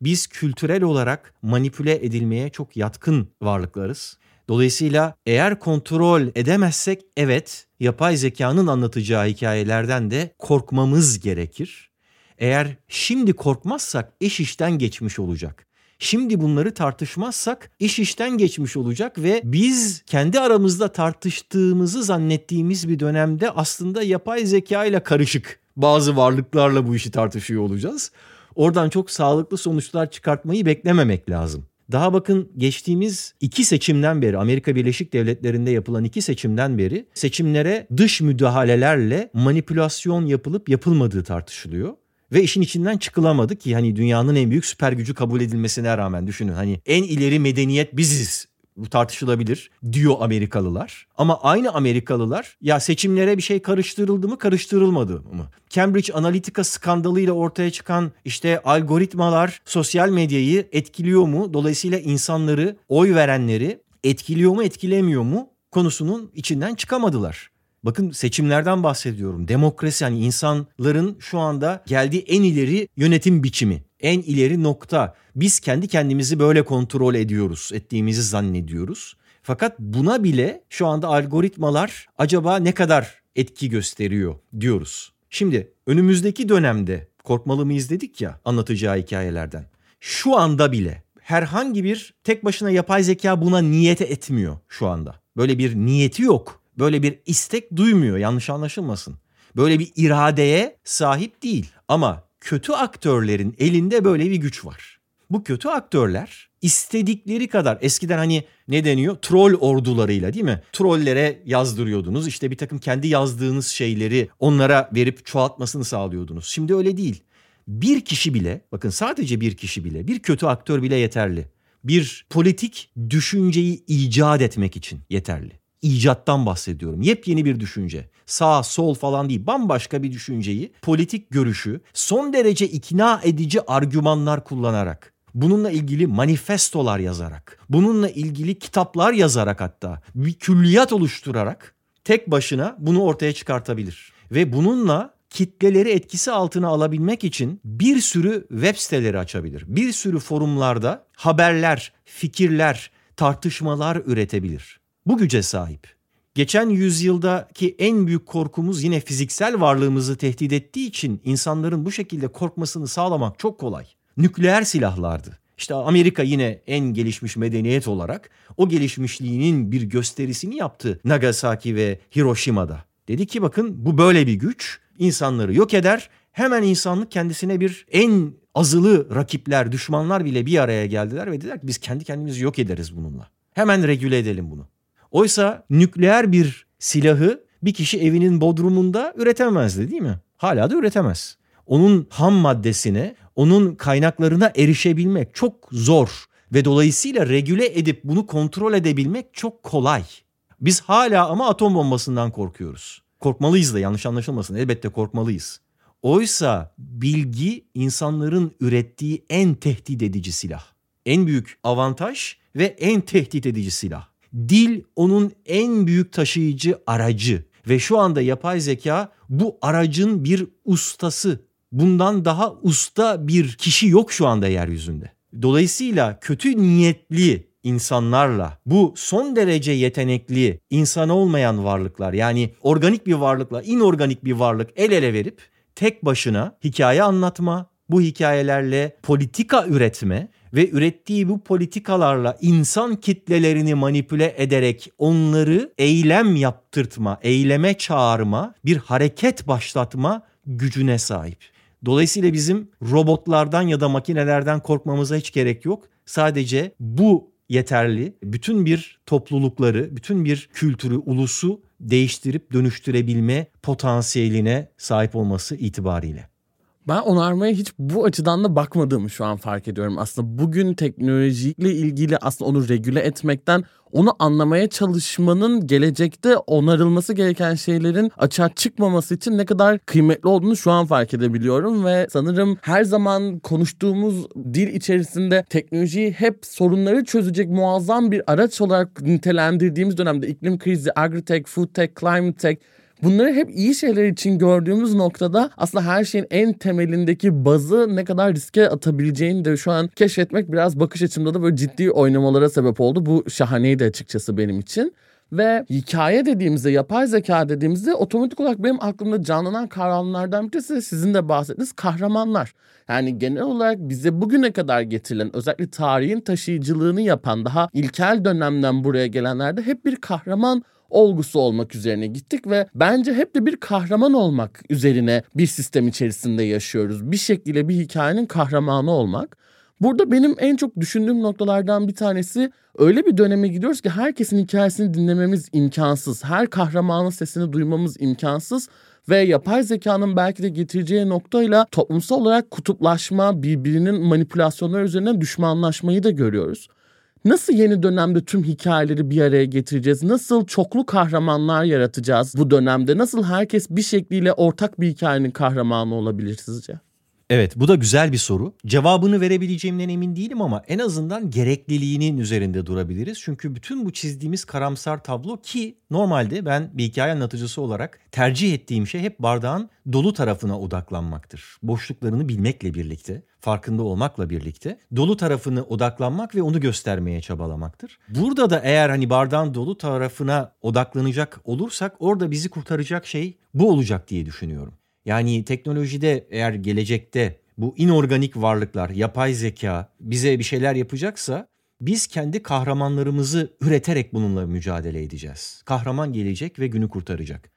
Biz kültürel olarak manipüle edilmeye çok yatkın varlıklarız. Dolayısıyla eğer kontrol edemezsek evet yapay zekanın anlatacağı hikayelerden de korkmamız gerekir. Eğer şimdi korkmazsak iş işten geçmiş olacak. Şimdi bunları tartışmazsak iş işten geçmiş olacak ve biz kendi aramızda tartıştığımızı zannettiğimiz bir dönemde aslında yapay zeka ile karışık bazı varlıklarla bu işi tartışıyor olacağız. Oradan çok sağlıklı sonuçlar çıkartmayı beklememek lazım. Daha bakın geçtiğimiz iki seçimden beri Amerika Birleşik Devletleri'nde yapılan iki seçimden beri seçimlere dış müdahalelerle manipülasyon yapılıp yapılmadığı tartışılıyor. Ve işin içinden çıkılamadı ki hani dünyanın en büyük süper gücü kabul edilmesine rağmen düşünün hani en ileri medeniyet biziz Bu tartışılabilir diyor Amerikalılar. Ama aynı Amerikalılar ya seçimlere bir şey karıştırıldı mı karıştırılmadı mı? Cambridge Analytica skandalıyla ortaya çıkan işte algoritmalar sosyal medyayı etkiliyor mu? Dolayısıyla insanları, oy verenleri etkiliyor mu etkilemiyor mu konusunun içinden çıkamadılar. Bakın seçimlerden bahsediyorum. Demokrasi yani insanların şu anda geldiği en ileri yönetim biçimi. En ileri nokta. Biz kendi kendimizi böyle kontrol ediyoruz, ettiğimizi zannediyoruz. Fakat buna bile şu anda algoritmalar acaba ne kadar etki gösteriyor diyoruz. Şimdi önümüzdeki dönemde korkmalı mıyız dedik ya anlatacağı hikayelerden. Şu anda bile herhangi bir tek başına yapay zeka buna niyete etmiyor şu anda. Böyle bir niyeti yok. Böyle bir istek duymuyor yanlış anlaşılmasın. Böyle bir iradeye sahip değil. Ama kötü aktörlerin elinde böyle bir güç var. Bu kötü aktörler istedikleri kadar eskiden hani ne deniyor? Troll ordularıyla değil mi? Trollere yazdırıyordunuz. İşte bir takım kendi yazdığınız şeyleri onlara verip çoğaltmasını sağlıyordunuz. Şimdi öyle değil. Bir kişi bile bakın sadece bir kişi bile bir kötü aktör bile yeterli. Bir politik düşünceyi icat etmek için yeterli icattan bahsediyorum. Yepyeni bir düşünce. Sağ, sol falan değil. Bambaşka bir düşünceyi, politik görüşü son derece ikna edici argümanlar kullanarak, bununla ilgili manifestolar yazarak, bununla ilgili kitaplar yazarak hatta bir külliyat oluşturarak tek başına bunu ortaya çıkartabilir. Ve bununla kitleleri etkisi altına alabilmek için bir sürü web siteleri açabilir. Bir sürü forumlarda haberler, fikirler, tartışmalar üretebilir bu güce sahip. Geçen yüzyıldaki en büyük korkumuz yine fiziksel varlığımızı tehdit ettiği için insanların bu şekilde korkmasını sağlamak çok kolay. Nükleer silahlardı. İşte Amerika yine en gelişmiş medeniyet olarak o gelişmişliğinin bir gösterisini yaptı Nagasaki ve Hiroşima'da. Dedi ki bakın bu böyle bir güç insanları yok eder. Hemen insanlık kendisine bir en azılı rakipler, düşmanlar bile bir araya geldiler ve dediler ki biz kendi kendimizi yok ederiz bununla. Hemen regüle edelim bunu. Oysa nükleer bir silahı bir kişi evinin bodrumunda üretemezdi değil mi? Hala da üretemez. Onun ham maddesine, onun kaynaklarına erişebilmek çok zor ve dolayısıyla regüle edip bunu kontrol edebilmek çok kolay. Biz hala ama atom bombasından korkuyoruz. Korkmalıyız da yanlış anlaşılmasın. Elbette korkmalıyız. Oysa bilgi insanların ürettiği en tehdit edici silah. En büyük avantaj ve en tehdit edici silah. Dil onun en büyük taşıyıcı aracı ve şu anda yapay zeka bu aracın bir ustası. Bundan daha usta bir kişi yok şu anda yeryüzünde. Dolayısıyla kötü niyetli insanlarla bu son derece yetenekli insan olmayan varlıklar yani organik bir varlıkla inorganik bir varlık el ele verip tek başına hikaye anlatma, bu hikayelerle politika üretme ve ürettiği bu politikalarla insan kitlelerini manipüle ederek onları eylem yaptırtma, eyleme çağırma, bir hareket başlatma gücüne sahip. Dolayısıyla bizim robotlardan ya da makinelerden korkmamıza hiç gerek yok. Sadece bu yeterli. Bütün bir toplulukları, bütün bir kültürü, ulusu değiştirip dönüştürebilme potansiyeline sahip olması itibariyle. Ben onarmaya hiç bu açıdan da bakmadığımı şu an fark ediyorum. Aslında bugün teknolojiyle ilgili aslında onu regüle etmekten onu anlamaya çalışmanın gelecekte onarılması gereken şeylerin açığa çıkmaması için ne kadar kıymetli olduğunu şu an fark edebiliyorum ve sanırım her zaman konuştuğumuz dil içerisinde teknolojiyi hep sorunları çözecek muazzam bir araç olarak nitelendirdiğimiz dönemde iklim krizi, agritech, food tech, climate tech Bunları hep iyi şeyler için gördüğümüz noktada aslında her şeyin en temelindeki bazı ne kadar riske atabileceğini de şu an keşfetmek biraz bakış açımda da böyle ciddi oynamalara sebep oldu. Bu şahaneydi açıkçası benim için. Ve hikaye dediğimizde, yapay zeka dediğimizde otomatik olarak benim aklımda canlanan kavramlardan birisi sizin de bahsettiğiniz kahramanlar. Yani genel olarak bize bugüne kadar getirilen özellikle tarihin taşıyıcılığını yapan daha ilkel dönemden buraya gelenlerde hep bir kahraman olgusu olmak üzerine gittik ve bence hep de bir kahraman olmak üzerine bir sistem içerisinde yaşıyoruz. Bir şekilde bir hikayenin kahramanı olmak. Burada benim en çok düşündüğüm noktalardan bir tanesi öyle bir döneme gidiyoruz ki herkesin hikayesini dinlememiz imkansız. Her kahramanın sesini duymamız imkansız ve yapay zekanın belki de getireceği noktayla toplumsal olarak kutuplaşma, birbirinin manipülasyonları üzerinden düşmanlaşmayı da görüyoruz. Nasıl yeni dönemde tüm hikayeleri bir araya getireceğiz? Nasıl çoklu kahramanlar yaratacağız bu dönemde? Nasıl herkes bir şekliyle ortak bir hikayenin kahramanı olabilir sizce? Evet bu da güzel bir soru. Cevabını verebileceğimden emin değilim ama en azından gerekliliğinin üzerinde durabiliriz. Çünkü bütün bu çizdiğimiz karamsar tablo ki normalde ben bir hikaye anlatıcısı olarak tercih ettiğim şey hep bardağın dolu tarafına odaklanmaktır. Boşluklarını bilmekle birlikte, farkında olmakla birlikte dolu tarafını odaklanmak ve onu göstermeye çabalamaktır. Burada da eğer hani bardağın dolu tarafına odaklanacak olursak orada bizi kurtaracak şey bu olacak diye düşünüyorum. Yani teknolojide eğer gelecekte bu inorganik varlıklar, yapay zeka bize bir şeyler yapacaksa biz kendi kahramanlarımızı üreterek bununla mücadele edeceğiz. Kahraman gelecek ve günü kurtaracak.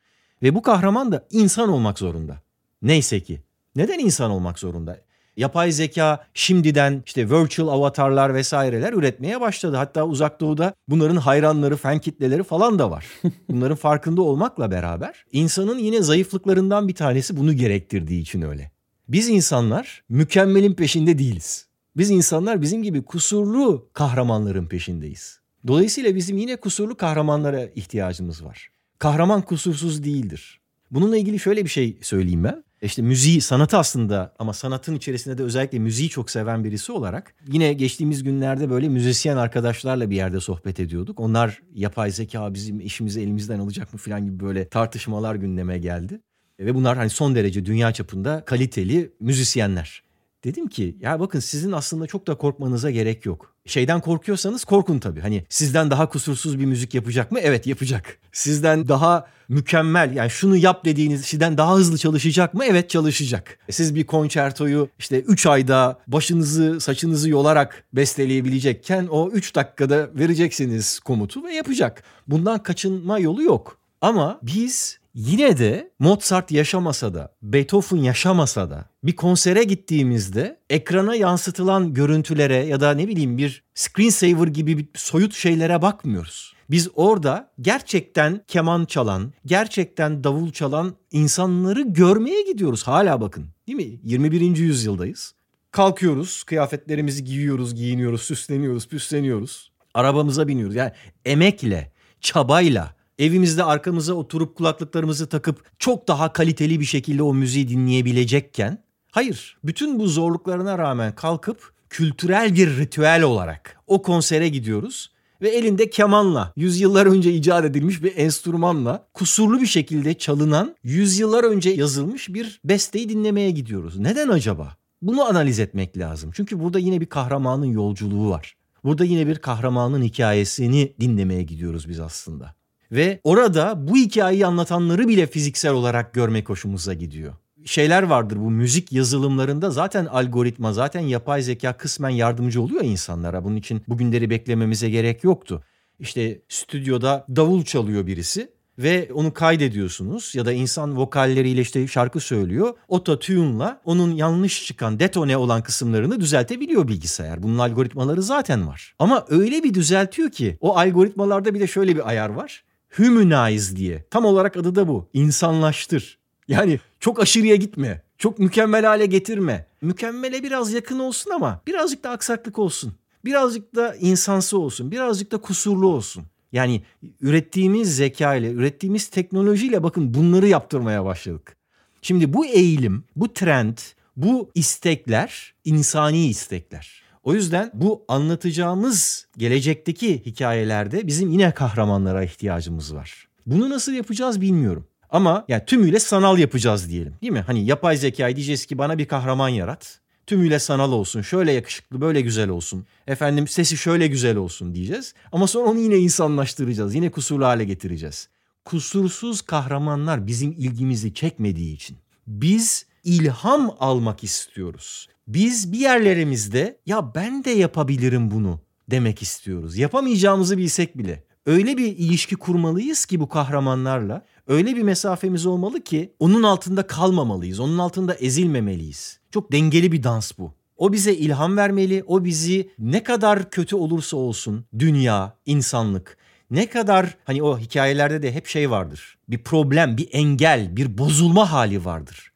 Ve bu kahraman da insan olmak zorunda. Neyse ki. Neden insan olmak zorunda? Yapay zeka şimdiden işte virtual avatarlar vesaireler üretmeye başladı. Hatta uzak doğuda bunların hayranları, fan kitleleri falan da var. Bunların farkında olmakla beraber insanın yine zayıflıklarından bir tanesi bunu gerektirdiği için öyle. Biz insanlar mükemmelin peşinde değiliz. Biz insanlar bizim gibi kusurlu kahramanların peşindeyiz. Dolayısıyla bizim yine kusurlu kahramanlara ihtiyacımız var. Kahraman kusursuz değildir. Bununla ilgili şöyle bir şey söyleyeyim ben. İşte müziği, sanatı aslında ama sanatın içerisinde de özellikle müziği çok seven birisi olarak yine geçtiğimiz günlerde böyle müzisyen arkadaşlarla bir yerde sohbet ediyorduk. Onlar yapay zeka bizim işimizi elimizden alacak mı falan gibi böyle tartışmalar gündeme geldi. Ve bunlar hani son derece dünya çapında kaliteli müzisyenler. Dedim ki ya bakın sizin aslında çok da korkmanıza gerek yok. Şeyden korkuyorsanız korkun tabii. Hani sizden daha kusursuz bir müzik yapacak mı? Evet yapacak. Sizden daha mükemmel yani şunu yap dediğiniz şeyden daha hızlı çalışacak mı? Evet çalışacak. Siz bir konçertoyu işte 3 ayda başınızı saçınızı yolarak besteleyebilecekken o 3 dakikada vereceksiniz komutu ve yapacak. Bundan kaçınma yolu yok. Ama biz Yine de Mozart yaşamasa da, Beethoven yaşamasa da bir konsere gittiğimizde ekrana yansıtılan görüntülere ya da ne bileyim bir screensaver gibi bir soyut şeylere bakmıyoruz. Biz orada gerçekten keman çalan, gerçekten davul çalan insanları görmeye gidiyoruz hala bakın. Değil mi? 21. yüzyıldayız. Kalkıyoruz, kıyafetlerimizi giyiyoruz, giyiniyoruz, süsleniyoruz, püsleniyoruz. Arabamıza biniyoruz. Yani emekle, çabayla, evimizde arkamıza oturup kulaklıklarımızı takıp çok daha kaliteli bir şekilde o müziği dinleyebilecekken hayır bütün bu zorluklarına rağmen kalkıp kültürel bir ritüel olarak o konsere gidiyoruz ve elinde kemanla, yüzyıllar önce icat edilmiş bir enstrümanla kusurlu bir şekilde çalınan, yüzyıllar önce yazılmış bir besteyi dinlemeye gidiyoruz. Neden acaba? Bunu analiz etmek lazım. Çünkü burada yine bir kahramanın yolculuğu var. Burada yine bir kahramanın hikayesini dinlemeye gidiyoruz biz aslında. Ve orada bu hikayeyi anlatanları bile fiziksel olarak görmek hoşumuza gidiyor. Şeyler vardır bu müzik yazılımlarında zaten algoritma zaten yapay zeka kısmen yardımcı oluyor insanlara. Bunun için bugünleri beklememize gerek yoktu. İşte stüdyoda davul çalıyor birisi ve onu kaydediyorsunuz ya da insan vokalleriyle işte şarkı söylüyor. Ototune'la onun yanlış çıkan detone olan kısımlarını düzeltebiliyor bilgisayar. Bunun algoritmaları zaten var. Ama öyle bir düzeltiyor ki o algoritmalarda bir de şöyle bir ayar var humanize diye. Tam olarak adı da bu. İnsanlaştır. Yani çok aşırıya gitme. Çok mükemmel hale getirme. Mükemmele biraz yakın olsun ama birazcık da aksaklık olsun. Birazcık da insansı olsun. Birazcık da kusurlu olsun. Yani ürettiğimiz zeka ile, ürettiğimiz teknolojiyle bakın bunları yaptırmaya başladık. Şimdi bu eğilim, bu trend, bu istekler insani istekler. O yüzden bu anlatacağımız gelecekteki hikayelerde bizim yine kahramanlara ihtiyacımız var. Bunu nasıl yapacağız bilmiyorum. Ama yani tümüyle sanal yapacağız diyelim. Değil mi? Hani yapay zekayı diyeceğiz ki bana bir kahraman yarat. Tümüyle sanal olsun. Şöyle yakışıklı, böyle güzel olsun. Efendim sesi şöyle güzel olsun diyeceğiz. Ama sonra onu yine insanlaştıracağız. Yine kusurlu hale getireceğiz. Kusursuz kahramanlar bizim ilgimizi çekmediği için biz ilham almak istiyoruz. Biz bir yerlerimizde ya ben de yapabilirim bunu demek istiyoruz. Yapamayacağımızı bilsek bile. Öyle bir ilişki kurmalıyız ki bu kahramanlarla. Öyle bir mesafemiz olmalı ki onun altında kalmamalıyız. Onun altında ezilmemeliyiz. Çok dengeli bir dans bu. O bize ilham vermeli. O bizi ne kadar kötü olursa olsun dünya, insanlık ne kadar hani o hikayelerde de hep şey vardır. Bir problem, bir engel, bir bozulma hali vardır.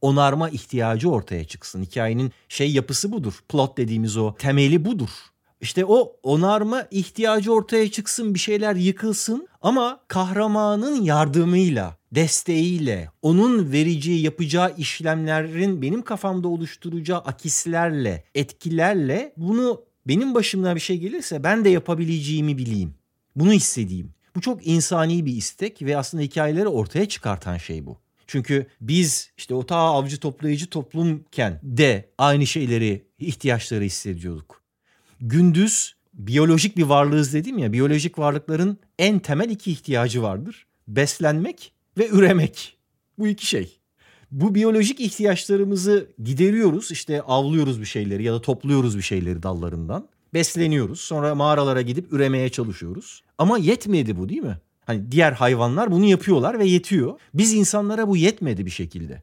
Onarma ihtiyacı ortaya çıksın. Hikayenin şey yapısı budur. Plot dediğimiz o temeli budur. İşte o onarma ihtiyacı ortaya çıksın, bir şeyler yıkılsın ama kahramanın yardımıyla, desteğiyle, onun vereceği, yapacağı işlemlerin benim kafamda oluşturacağı akislerle, etkilerle bunu benim başımdan bir şey gelirse ben de yapabileceğimi bileyim. Bunu hissedeyim. Bu çok insani bir istek ve aslında hikayeleri ortaya çıkartan şey bu. Çünkü biz işte o ta avcı toplayıcı toplumken de aynı şeyleri, ihtiyaçları hissediyorduk. Gündüz biyolojik bir varlığız dedim ya, biyolojik varlıkların en temel iki ihtiyacı vardır. Beslenmek ve üremek. Bu iki şey. Bu biyolojik ihtiyaçlarımızı gideriyoruz. İşte avlıyoruz bir şeyleri ya da topluyoruz bir şeyleri dallarından. Besleniyoruz. Sonra mağaralara gidip üremeye çalışıyoruz. Ama yetmedi bu değil mi? Hani diğer hayvanlar bunu yapıyorlar ve yetiyor. Biz insanlara bu yetmedi bir şekilde.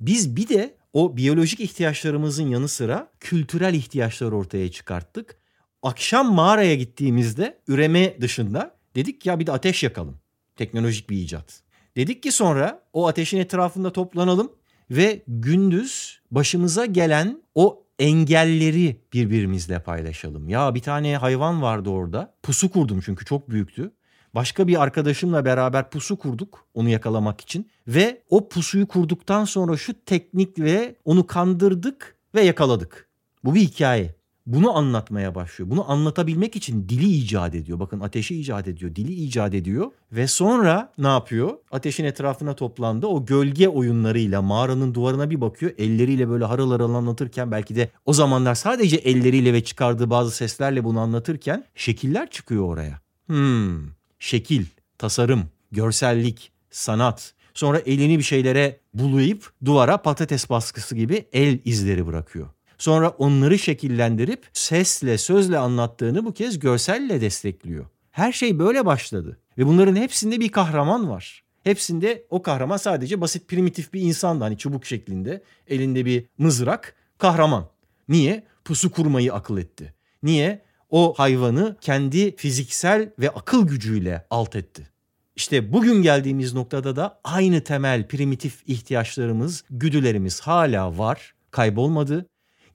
Biz bir de o biyolojik ihtiyaçlarımızın yanı sıra kültürel ihtiyaçlar ortaya çıkarttık. Akşam mağaraya gittiğimizde üreme dışında dedik ya bir de ateş yakalım. Teknolojik bir icat. Dedik ki sonra o ateşin etrafında toplanalım ve gündüz başımıza gelen o engelleri birbirimizle paylaşalım. Ya bir tane hayvan vardı orada. Pusu kurdum çünkü çok büyüktü. Başka bir arkadaşımla beraber pusu kurduk onu yakalamak için ve o pusuyu kurduktan sonra şu teknikle onu kandırdık ve yakaladık. Bu bir hikaye. Bunu anlatmaya başlıyor. Bunu anlatabilmek için dili icat ediyor. Bakın ateşi icat ediyor, dili icat ediyor ve sonra ne yapıyor? Ateşin etrafına toplandı. O gölge oyunlarıyla mağaranın duvarına bir bakıyor. Elleriyle böyle harıl harıl anlatırken belki de o zamanlar sadece elleriyle ve çıkardığı bazı seslerle bunu anlatırken şekiller çıkıyor oraya. Hmm, şekil, tasarım, görsellik, sanat. Sonra elini bir şeylere bulayıp duvara patates baskısı gibi el izleri bırakıyor. Sonra onları şekillendirip sesle, sözle anlattığını bu kez görselle destekliyor. Her şey böyle başladı. Ve bunların hepsinde bir kahraman var. Hepsinde o kahraman sadece basit primitif bir insandı. Hani çubuk şeklinde elinde bir mızrak kahraman. Niye? Pusu kurmayı akıl etti. Niye? O hayvanı kendi fiziksel ve akıl gücüyle alt etti. İşte bugün geldiğimiz noktada da aynı temel primitif ihtiyaçlarımız, güdülerimiz hala var, kaybolmadı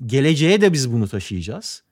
Geleceğe de biz bunu taşıyacağız.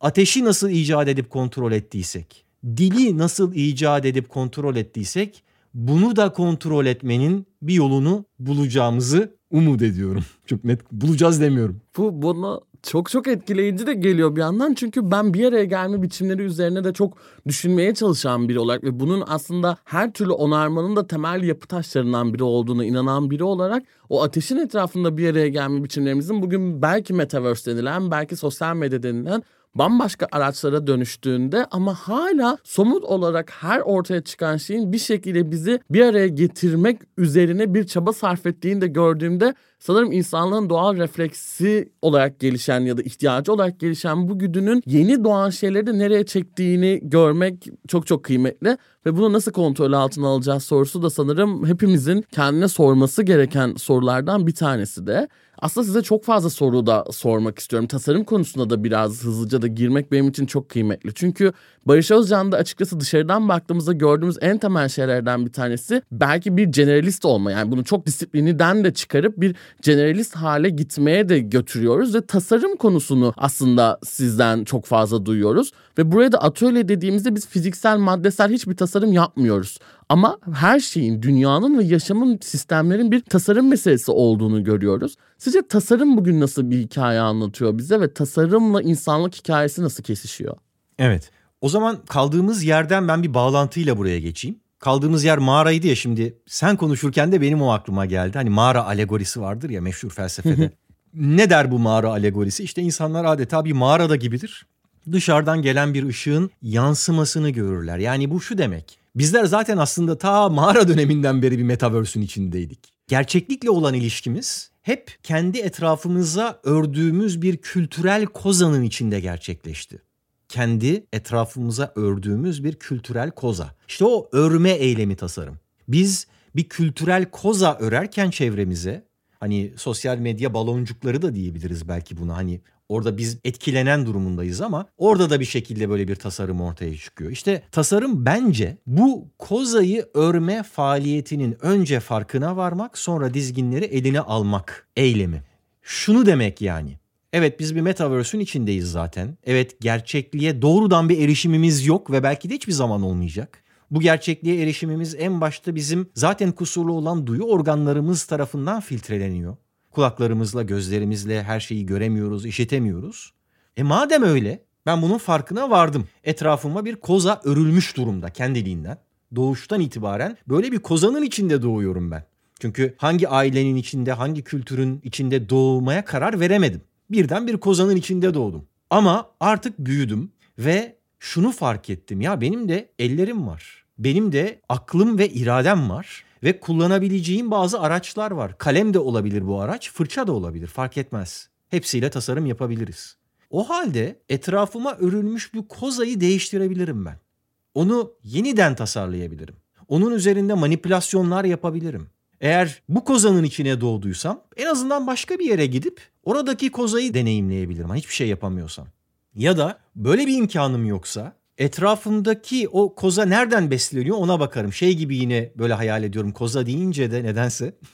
Ateşi nasıl icat edip kontrol ettiysek, dili nasıl icat edip kontrol ettiysek bunu da kontrol etmenin bir yolunu bulacağımızı umut ediyorum. Çok net bulacağız demiyorum. Bu bana çok çok etkileyici de geliyor bir yandan. Çünkü ben bir araya gelme biçimleri üzerine de çok düşünmeye çalışan biri olarak ve bunun aslında her türlü onarmanın da temel yapı taşlarından biri olduğunu inanan biri olarak o ateşin etrafında bir araya gelme biçimlerimizin bugün belki metaverse denilen, belki sosyal medya denilen bambaşka araçlara dönüştüğünde ama hala somut olarak her ortaya çıkan şeyin bir şekilde bizi bir araya getirmek üzerine bir çaba sarf ettiğini de gördüğümde sanırım insanlığın doğal refleksi olarak gelişen ya da ihtiyacı olarak gelişen bu güdünün yeni doğan şeyleri de nereye çektiğini görmek çok çok kıymetli ve bunu nasıl kontrol altına alacağız sorusu da sanırım hepimizin kendine sorması gereken sorulardan bir tanesi de. Aslında size çok fazla soru da sormak istiyorum. Tasarım konusunda da biraz hızlıca da girmek benim için çok kıymetli. Çünkü Barış Özcan da açıkçası dışarıdan baktığımızda gördüğümüz en temel şeylerden bir tanesi belki bir generalist olma. Yani bunu çok disipliniden de çıkarıp bir generalist hale gitmeye de götürüyoruz ve tasarım konusunu aslında sizden çok fazla duyuyoruz. Ve buraya da atölye dediğimizde biz fiziksel, maddesel hiçbir tasarım yapmıyoruz. Ama her şeyin, dünyanın ve yaşamın, sistemlerin bir tasarım meselesi olduğunu görüyoruz. Sizce tasarım bugün nasıl bir hikaye anlatıyor bize ve tasarımla insanlık hikayesi nasıl kesişiyor? Evet. O zaman kaldığımız yerden ben bir bağlantıyla buraya geçeyim. Kaldığımız yer mağaraydı ya şimdi. Sen konuşurken de benim o aklıma geldi. Hani mağara alegorisi vardır ya meşhur felsefede. ne der bu mağara alegorisi? İşte insanlar adeta bir mağarada gibidir. Dışarıdan gelen bir ışığın yansımasını görürler. Yani bu şu demek. Bizler zaten aslında ta mağara döneminden beri bir metaverse'ün içindeydik. Gerçeklikle olan ilişkimiz hep kendi etrafımıza ördüğümüz bir kültürel kozanın içinde gerçekleşti kendi etrafımıza ördüğümüz bir kültürel koza. İşte o örme eylemi tasarım. Biz bir kültürel koza örerken çevremize hani sosyal medya baloncukları da diyebiliriz belki buna. Hani orada biz etkilenen durumundayız ama orada da bir şekilde böyle bir tasarım ortaya çıkıyor. İşte tasarım bence bu kozayı örme faaliyetinin önce farkına varmak sonra dizginleri eline almak eylemi. Şunu demek yani. Evet biz bir metaverse'ün içindeyiz zaten. Evet gerçekliğe doğrudan bir erişimimiz yok ve belki de hiçbir zaman olmayacak. Bu gerçekliğe erişimimiz en başta bizim zaten kusurlu olan duyu organlarımız tarafından filtreleniyor. Kulaklarımızla, gözlerimizle her şeyi göremiyoruz, işitemiyoruz. E madem öyle ben bunun farkına vardım. Etrafıma bir koza örülmüş durumda kendiliğinden. Doğuştan itibaren böyle bir kozanın içinde doğuyorum ben. Çünkü hangi ailenin içinde, hangi kültürün içinde doğmaya karar veremedim. Birden bir kozanın içinde doğdum. Ama artık büyüdüm ve şunu fark ettim. Ya benim de ellerim var. Benim de aklım ve iradem var ve kullanabileceğim bazı araçlar var. Kalem de olabilir bu araç, fırça da olabilir fark etmez. Hepsiyle tasarım yapabiliriz. O halde etrafıma örülmüş bir kozayı değiştirebilirim ben. Onu yeniden tasarlayabilirim. Onun üzerinde manipülasyonlar yapabilirim. Eğer bu kozanın içine doğduysam en azından başka bir yere gidip oradaki kozayı deneyimleyebilirim. Hiçbir şey yapamıyorsam. Ya da böyle bir imkanım yoksa etrafımdaki o koza nereden besleniyor ona bakarım. Şey gibi yine böyle hayal ediyorum koza deyince de nedense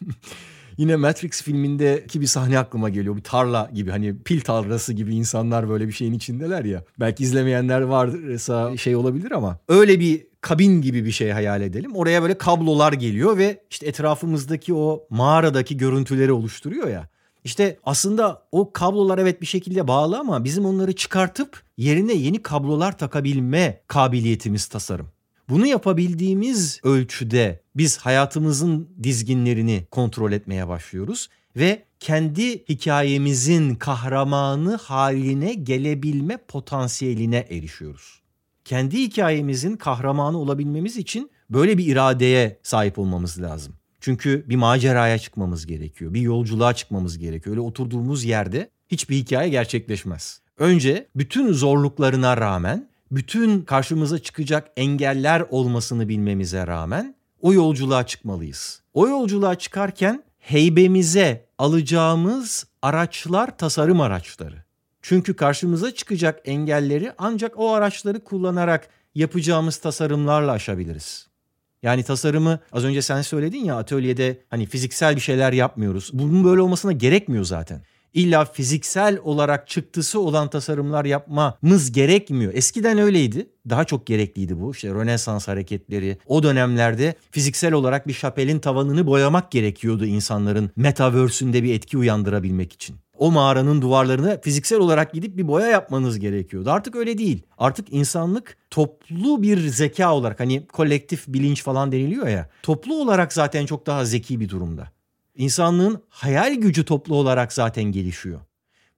Yine Matrix filmindeki bir sahne aklıma geliyor. Bir tarla gibi hani pil tarlası gibi insanlar böyle bir şeyin içindeler ya. Belki izlemeyenler varsa şey olabilir ama öyle bir kabin gibi bir şey hayal edelim. Oraya böyle kablolar geliyor ve işte etrafımızdaki o mağaradaki görüntüleri oluşturuyor ya. İşte aslında o kablolar evet bir şekilde bağlı ama bizim onları çıkartıp yerine yeni kablolar takabilme kabiliyetimiz tasarım. Bunu yapabildiğimiz ölçüde biz hayatımızın dizginlerini kontrol etmeye başlıyoruz ve kendi hikayemizin kahramanı haline gelebilme potansiyeline erişiyoruz. Kendi hikayemizin kahramanı olabilmemiz için böyle bir iradeye sahip olmamız lazım. Çünkü bir maceraya çıkmamız gerekiyor. Bir yolculuğa çıkmamız gerekiyor. Öyle oturduğumuz yerde hiçbir hikaye gerçekleşmez. Önce bütün zorluklarına rağmen bütün karşımıza çıkacak engeller olmasını bilmemize rağmen o yolculuğa çıkmalıyız. O yolculuğa çıkarken heybemize alacağımız araçlar tasarım araçları. Çünkü karşımıza çıkacak engelleri ancak o araçları kullanarak yapacağımız tasarımlarla aşabiliriz. Yani tasarımı az önce sen söyledin ya atölyede hani fiziksel bir şeyler yapmıyoruz. Bunun böyle olmasına gerekmiyor zaten illa fiziksel olarak çıktısı olan tasarımlar yapmamız gerekmiyor. Eskiden öyleydi. Daha çok gerekliydi bu. İşte Rönesans hareketleri. O dönemlerde fiziksel olarak bir şapelin tavanını boyamak gerekiyordu insanların metaverse'ünde bir etki uyandırabilmek için. O mağaranın duvarlarını fiziksel olarak gidip bir boya yapmanız gerekiyordu. Artık öyle değil. Artık insanlık toplu bir zeka olarak hani kolektif bilinç falan deniliyor ya. Toplu olarak zaten çok daha zeki bir durumda. İnsanlığın hayal gücü toplu olarak zaten gelişiyor.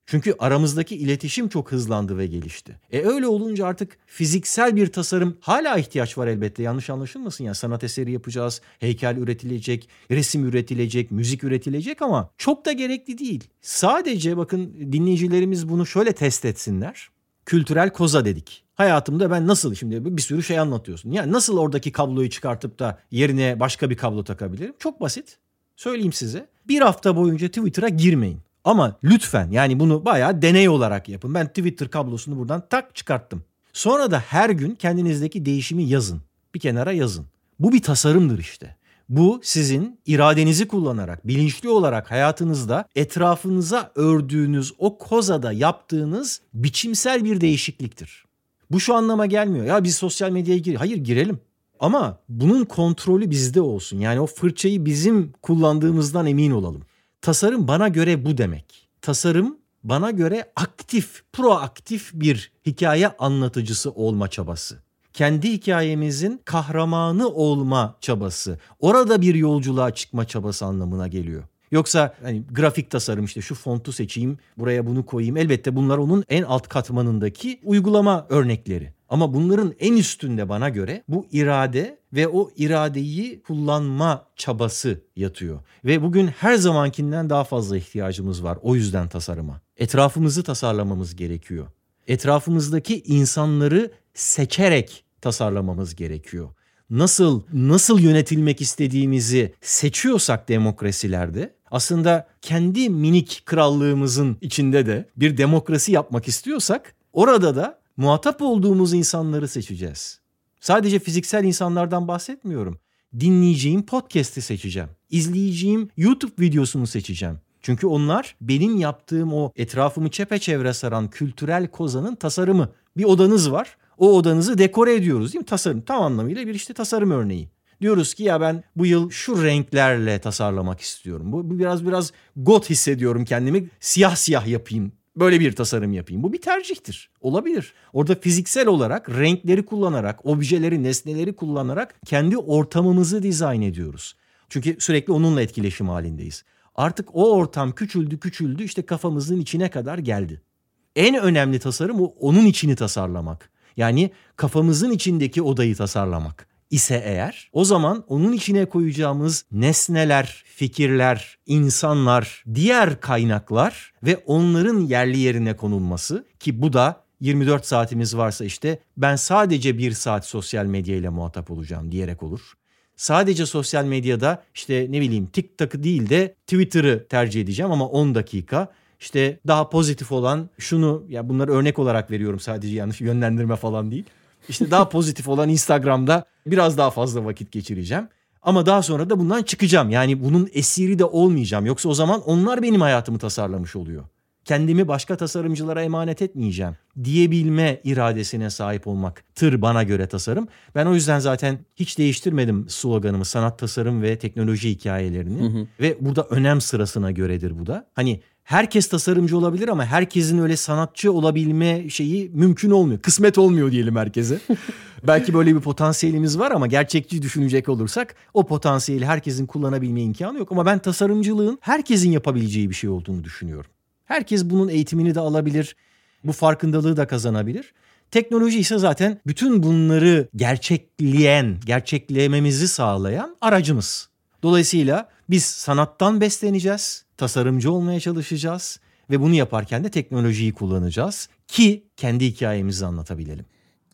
Çünkü aramızdaki iletişim çok hızlandı ve gelişti. E öyle olunca artık fiziksel bir tasarım hala ihtiyaç var elbette. Yanlış anlaşılmasın ya sanat eseri yapacağız, heykel üretilecek, resim üretilecek, müzik üretilecek ama çok da gerekli değil. Sadece bakın dinleyicilerimiz bunu şöyle test etsinler. Kültürel koza dedik. Hayatımda ben nasıl şimdi bir sürü şey anlatıyorsun. Yani nasıl oradaki kabloyu çıkartıp da yerine başka bir kablo takabilirim? Çok basit. Söyleyeyim size. Bir hafta boyunca Twitter'a girmeyin. Ama lütfen yani bunu bayağı deney olarak yapın. Ben Twitter kablosunu buradan tak çıkarttım. Sonra da her gün kendinizdeki değişimi yazın. Bir kenara yazın. Bu bir tasarımdır işte. Bu sizin iradenizi kullanarak, bilinçli olarak hayatınızda etrafınıza ördüğünüz o kozada yaptığınız biçimsel bir değişikliktir. Bu şu anlama gelmiyor. Ya biz sosyal medyaya gir. Hayır girelim. Ama bunun kontrolü bizde olsun. Yani o fırçayı bizim kullandığımızdan emin olalım. Tasarım bana göre bu demek. Tasarım bana göre aktif, proaktif bir hikaye anlatıcısı olma çabası. Kendi hikayemizin kahramanı olma çabası. Orada bir yolculuğa çıkma çabası anlamına geliyor. Yoksa hani grafik tasarım işte şu fontu seçeyim, buraya bunu koyayım. Elbette bunlar onun en alt katmanındaki uygulama örnekleri. Ama bunların en üstünde bana göre bu irade ve o iradeyi kullanma çabası yatıyor. Ve bugün her zamankinden daha fazla ihtiyacımız var o yüzden tasarıma. Etrafımızı tasarlamamız gerekiyor. Etrafımızdaki insanları seçerek tasarlamamız gerekiyor. Nasıl nasıl yönetilmek istediğimizi seçiyorsak demokrasilerde aslında kendi minik krallığımızın içinde de bir demokrasi yapmak istiyorsak orada da muhatap olduğumuz insanları seçeceğiz. Sadece fiziksel insanlardan bahsetmiyorum. Dinleyeceğim podcast'i seçeceğim. İzleyeceğim YouTube videosunu seçeceğim. Çünkü onlar benim yaptığım o etrafımı çepeçevre saran kültürel kozanın tasarımı. Bir odanız var. O odanızı dekore ediyoruz değil mi? Tasarım tam anlamıyla bir işte tasarım örneği. Diyoruz ki ya ben bu yıl şu renklerle tasarlamak istiyorum. Bu, biraz biraz got hissediyorum kendimi. Siyah siyah yapayım. Böyle bir tasarım yapayım. Bu bir tercihtir. Olabilir. Orada fiziksel olarak renkleri kullanarak, objeleri, nesneleri kullanarak kendi ortamımızı dizayn ediyoruz. Çünkü sürekli onunla etkileşim halindeyiz. Artık o ortam küçüldü küçüldü işte kafamızın içine kadar geldi. En önemli tasarım o onun içini tasarlamak. Yani kafamızın içindeki odayı tasarlamak ise eğer o zaman onun içine koyacağımız nesneler, fikirler, insanlar, diğer kaynaklar ve onların yerli yerine konulması ki bu da 24 saatimiz varsa işte ben sadece bir saat sosyal medya ile muhatap olacağım diyerek olur. Sadece sosyal medyada işte ne bileyim TikTok'ı değil de Twitter'ı tercih edeceğim ama 10 dakika. İşte daha pozitif olan şunu ya bunları örnek olarak veriyorum sadece yanlış yönlendirme falan değil. İşte daha pozitif olan Instagram'da biraz daha fazla vakit geçireceğim. Ama daha sonra da bundan çıkacağım. Yani bunun esiri de olmayacağım. Yoksa o zaman onlar benim hayatımı tasarlamış oluyor. Kendimi başka tasarımcılara emanet etmeyeceğim diyebilme iradesine sahip olmak tır bana göre tasarım. Ben o yüzden zaten hiç değiştirmedim sloganımı sanat tasarım ve teknoloji hikayelerini. Hı hı. Ve burada önem sırasına göredir bu da. Hani herkes tasarımcı olabilir ama herkesin öyle sanatçı olabilme şeyi mümkün olmuyor. Kısmet olmuyor diyelim herkese. Belki böyle bir potansiyelimiz var ama gerçekçi düşünecek olursak o potansiyeli herkesin kullanabilme imkanı yok. Ama ben tasarımcılığın herkesin yapabileceği bir şey olduğunu düşünüyorum. Herkes bunun eğitimini de alabilir. Bu farkındalığı da kazanabilir. Teknoloji ise zaten bütün bunları gerçekleyen, gerçeklememizi sağlayan aracımız. Dolayısıyla biz sanattan besleneceğiz, tasarımcı olmaya çalışacağız ve bunu yaparken de teknolojiyi kullanacağız ki kendi hikayemizi anlatabilelim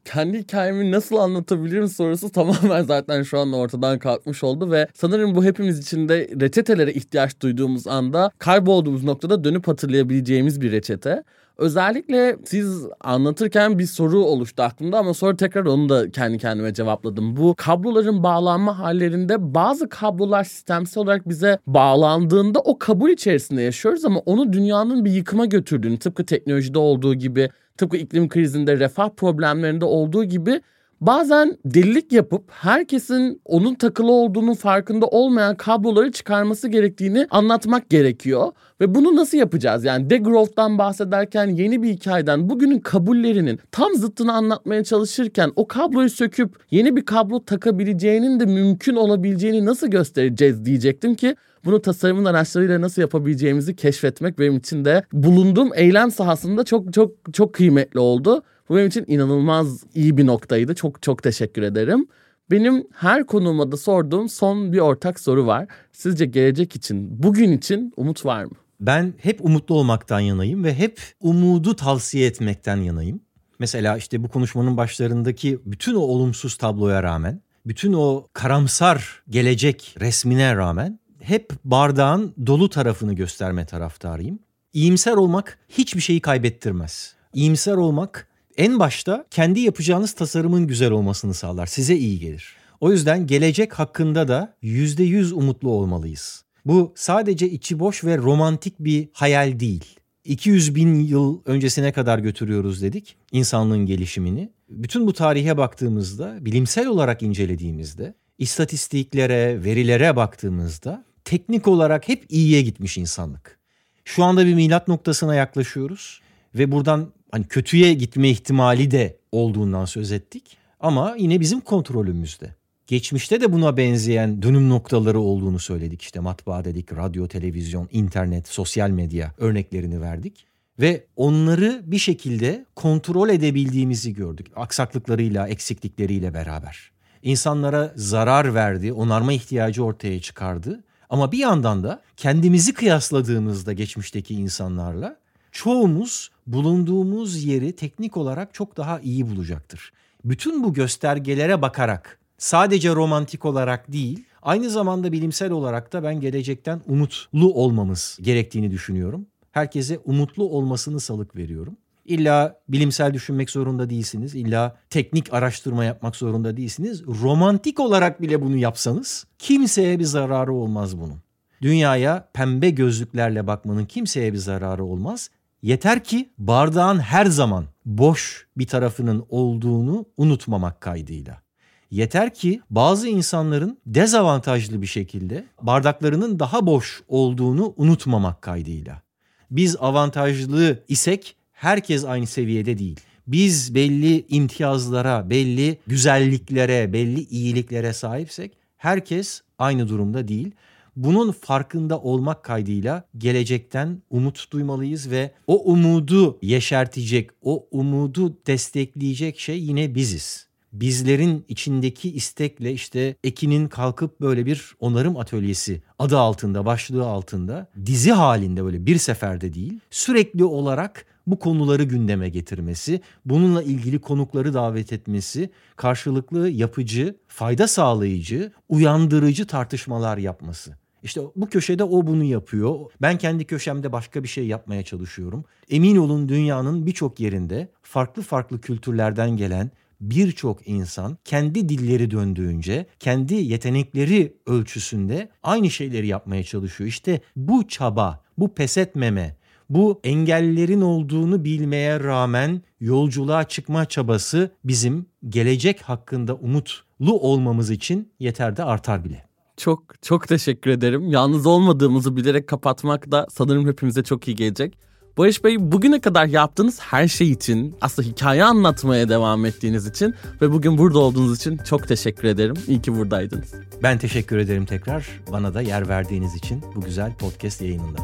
kendi hikayemi nasıl anlatabilirim sorusu tamamen zaten şu anda ortadan kalkmış oldu ve sanırım bu hepimiz için de reçetelere ihtiyaç duyduğumuz anda kaybolduğumuz noktada dönüp hatırlayabileceğimiz bir reçete. Özellikle siz anlatırken bir soru oluştu aklımda ama sonra tekrar onu da kendi kendime cevapladım. Bu kabloların bağlanma hallerinde bazı kablolar sistemsel olarak bize bağlandığında o kabul içerisinde yaşıyoruz ama onu dünyanın bir yıkıma götürdüğünü tıpkı teknolojide olduğu gibi tıpkı iklim krizinde refah problemlerinde olduğu gibi bazen delilik yapıp herkesin onun takılı olduğunun farkında olmayan kabloları çıkarması gerektiğini anlatmak gerekiyor. Ve bunu nasıl yapacağız? Yani degrowth'tan bahsederken yeni bir hikayeden bugünün kabullerinin tam zıttını anlatmaya çalışırken o kabloyu söküp yeni bir kablo takabileceğinin de mümkün olabileceğini nasıl göstereceğiz diyecektim ki bunu tasarımın araçlarıyla nasıl yapabileceğimizi keşfetmek benim için de bulunduğum eylem sahasında çok çok çok kıymetli oldu. Bu benim için inanılmaz iyi bir noktaydı. Çok çok teşekkür ederim. Benim her konuğuma da sorduğum son bir ortak soru var. Sizce gelecek için, bugün için umut var mı? Ben hep umutlu olmaktan yanayım ve hep umudu tavsiye etmekten yanayım. Mesela işte bu konuşmanın başlarındaki bütün o olumsuz tabloya rağmen, bütün o karamsar gelecek resmine rağmen hep bardağın dolu tarafını gösterme taraftarıyım. İyimser olmak hiçbir şeyi kaybettirmez. İyimser olmak en başta kendi yapacağınız tasarımın güzel olmasını sağlar. Size iyi gelir. O yüzden gelecek hakkında da %100 umutlu olmalıyız. Bu sadece içi boş ve romantik bir hayal değil. 200 bin yıl öncesine kadar götürüyoruz dedik insanlığın gelişimini. Bütün bu tarihe baktığımızda, bilimsel olarak incelediğimizde, istatistiklere, verilere baktığımızda teknik olarak hep iyiye gitmiş insanlık. Şu anda bir milat noktasına yaklaşıyoruz ve buradan hani kötüye gitme ihtimali de olduğundan söz ettik. Ama yine bizim kontrolümüzde. Geçmişte de buna benzeyen dönüm noktaları olduğunu söyledik. İşte matbaa dedik, radyo, televizyon, internet, sosyal medya örneklerini verdik. Ve onları bir şekilde kontrol edebildiğimizi gördük. Aksaklıklarıyla, eksiklikleriyle beraber. İnsanlara zarar verdi, onarma ihtiyacı ortaya çıkardı. Ama bir yandan da kendimizi kıyasladığımızda geçmişteki insanlarla çoğumuz bulunduğumuz yeri teknik olarak çok daha iyi bulacaktır. Bütün bu göstergelere bakarak sadece romantik olarak değil aynı zamanda bilimsel olarak da ben gelecekten umutlu olmamız gerektiğini düşünüyorum. Herkese umutlu olmasını salık veriyorum. İlla bilimsel düşünmek zorunda değilsiniz. İlla teknik araştırma yapmak zorunda değilsiniz. Romantik olarak bile bunu yapsanız kimseye bir zararı olmaz bunun. Dünyaya pembe gözlüklerle bakmanın kimseye bir zararı olmaz. Yeter ki bardağın her zaman boş bir tarafının olduğunu unutmamak kaydıyla. Yeter ki bazı insanların dezavantajlı bir şekilde bardaklarının daha boş olduğunu unutmamak kaydıyla. Biz avantajlı isek herkes aynı seviyede değil. Biz belli imtiyazlara, belli güzelliklere, belli iyiliklere sahipsek herkes aynı durumda değil. Bunun farkında olmak kaydıyla gelecekten umut duymalıyız ve o umudu yeşertecek, o umudu destekleyecek şey yine biziz. Bizlerin içindeki istekle işte Ekin'in kalkıp böyle bir onarım atölyesi adı altında, başlığı altında dizi halinde böyle bir seferde değil sürekli olarak bu konuları gündeme getirmesi, bununla ilgili konukları davet etmesi, karşılıklı yapıcı, fayda sağlayıcı, uyandırıcı tartışmalar yapması. İşte bu köşede o bunu yapıyor. Ben kendi köşemde başka bir şey yapmaya çalışıyorum. Emin olun dünyanın birçok yerinde farklı farklı kültürlerden gelen birçok insan kendi dilleri döndüğünce, kendi yetenekleri ölçüsünde aynı şeyleri yapmaya çalışıyor. İşte bu çaba, bu pes etmeme, bu engellerin olduğunu bilmeye rağmen yolculuğa çıkma çabası bizim gelecek hakkında umutlu olmamız için yeter de artar bile. Çok çok teşekkür ederim. Yalnız olmadığımızı bilerek kapatmak da sanırım hepimize çok iyi gelecek. Barış Bey bugüne kadar yaptığınız her şey için aslında hikaye anlatmaya devam ettiğiniz için ve bugün burada olduğunuz için çok teşekkür ederim. İyi ki buradaydınız. Ben teşekkür ederim tekrar bana da yer verdiğiniz için bu güzel podcast yayınında.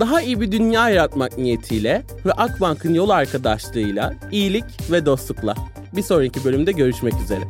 Daha iyi bir dünya yaratmak niyetiyle ve Akbank'ın yol arkadaşlığıyla iyilik ve dostlukla. Bir sonraki bölümde görüşmek üzere.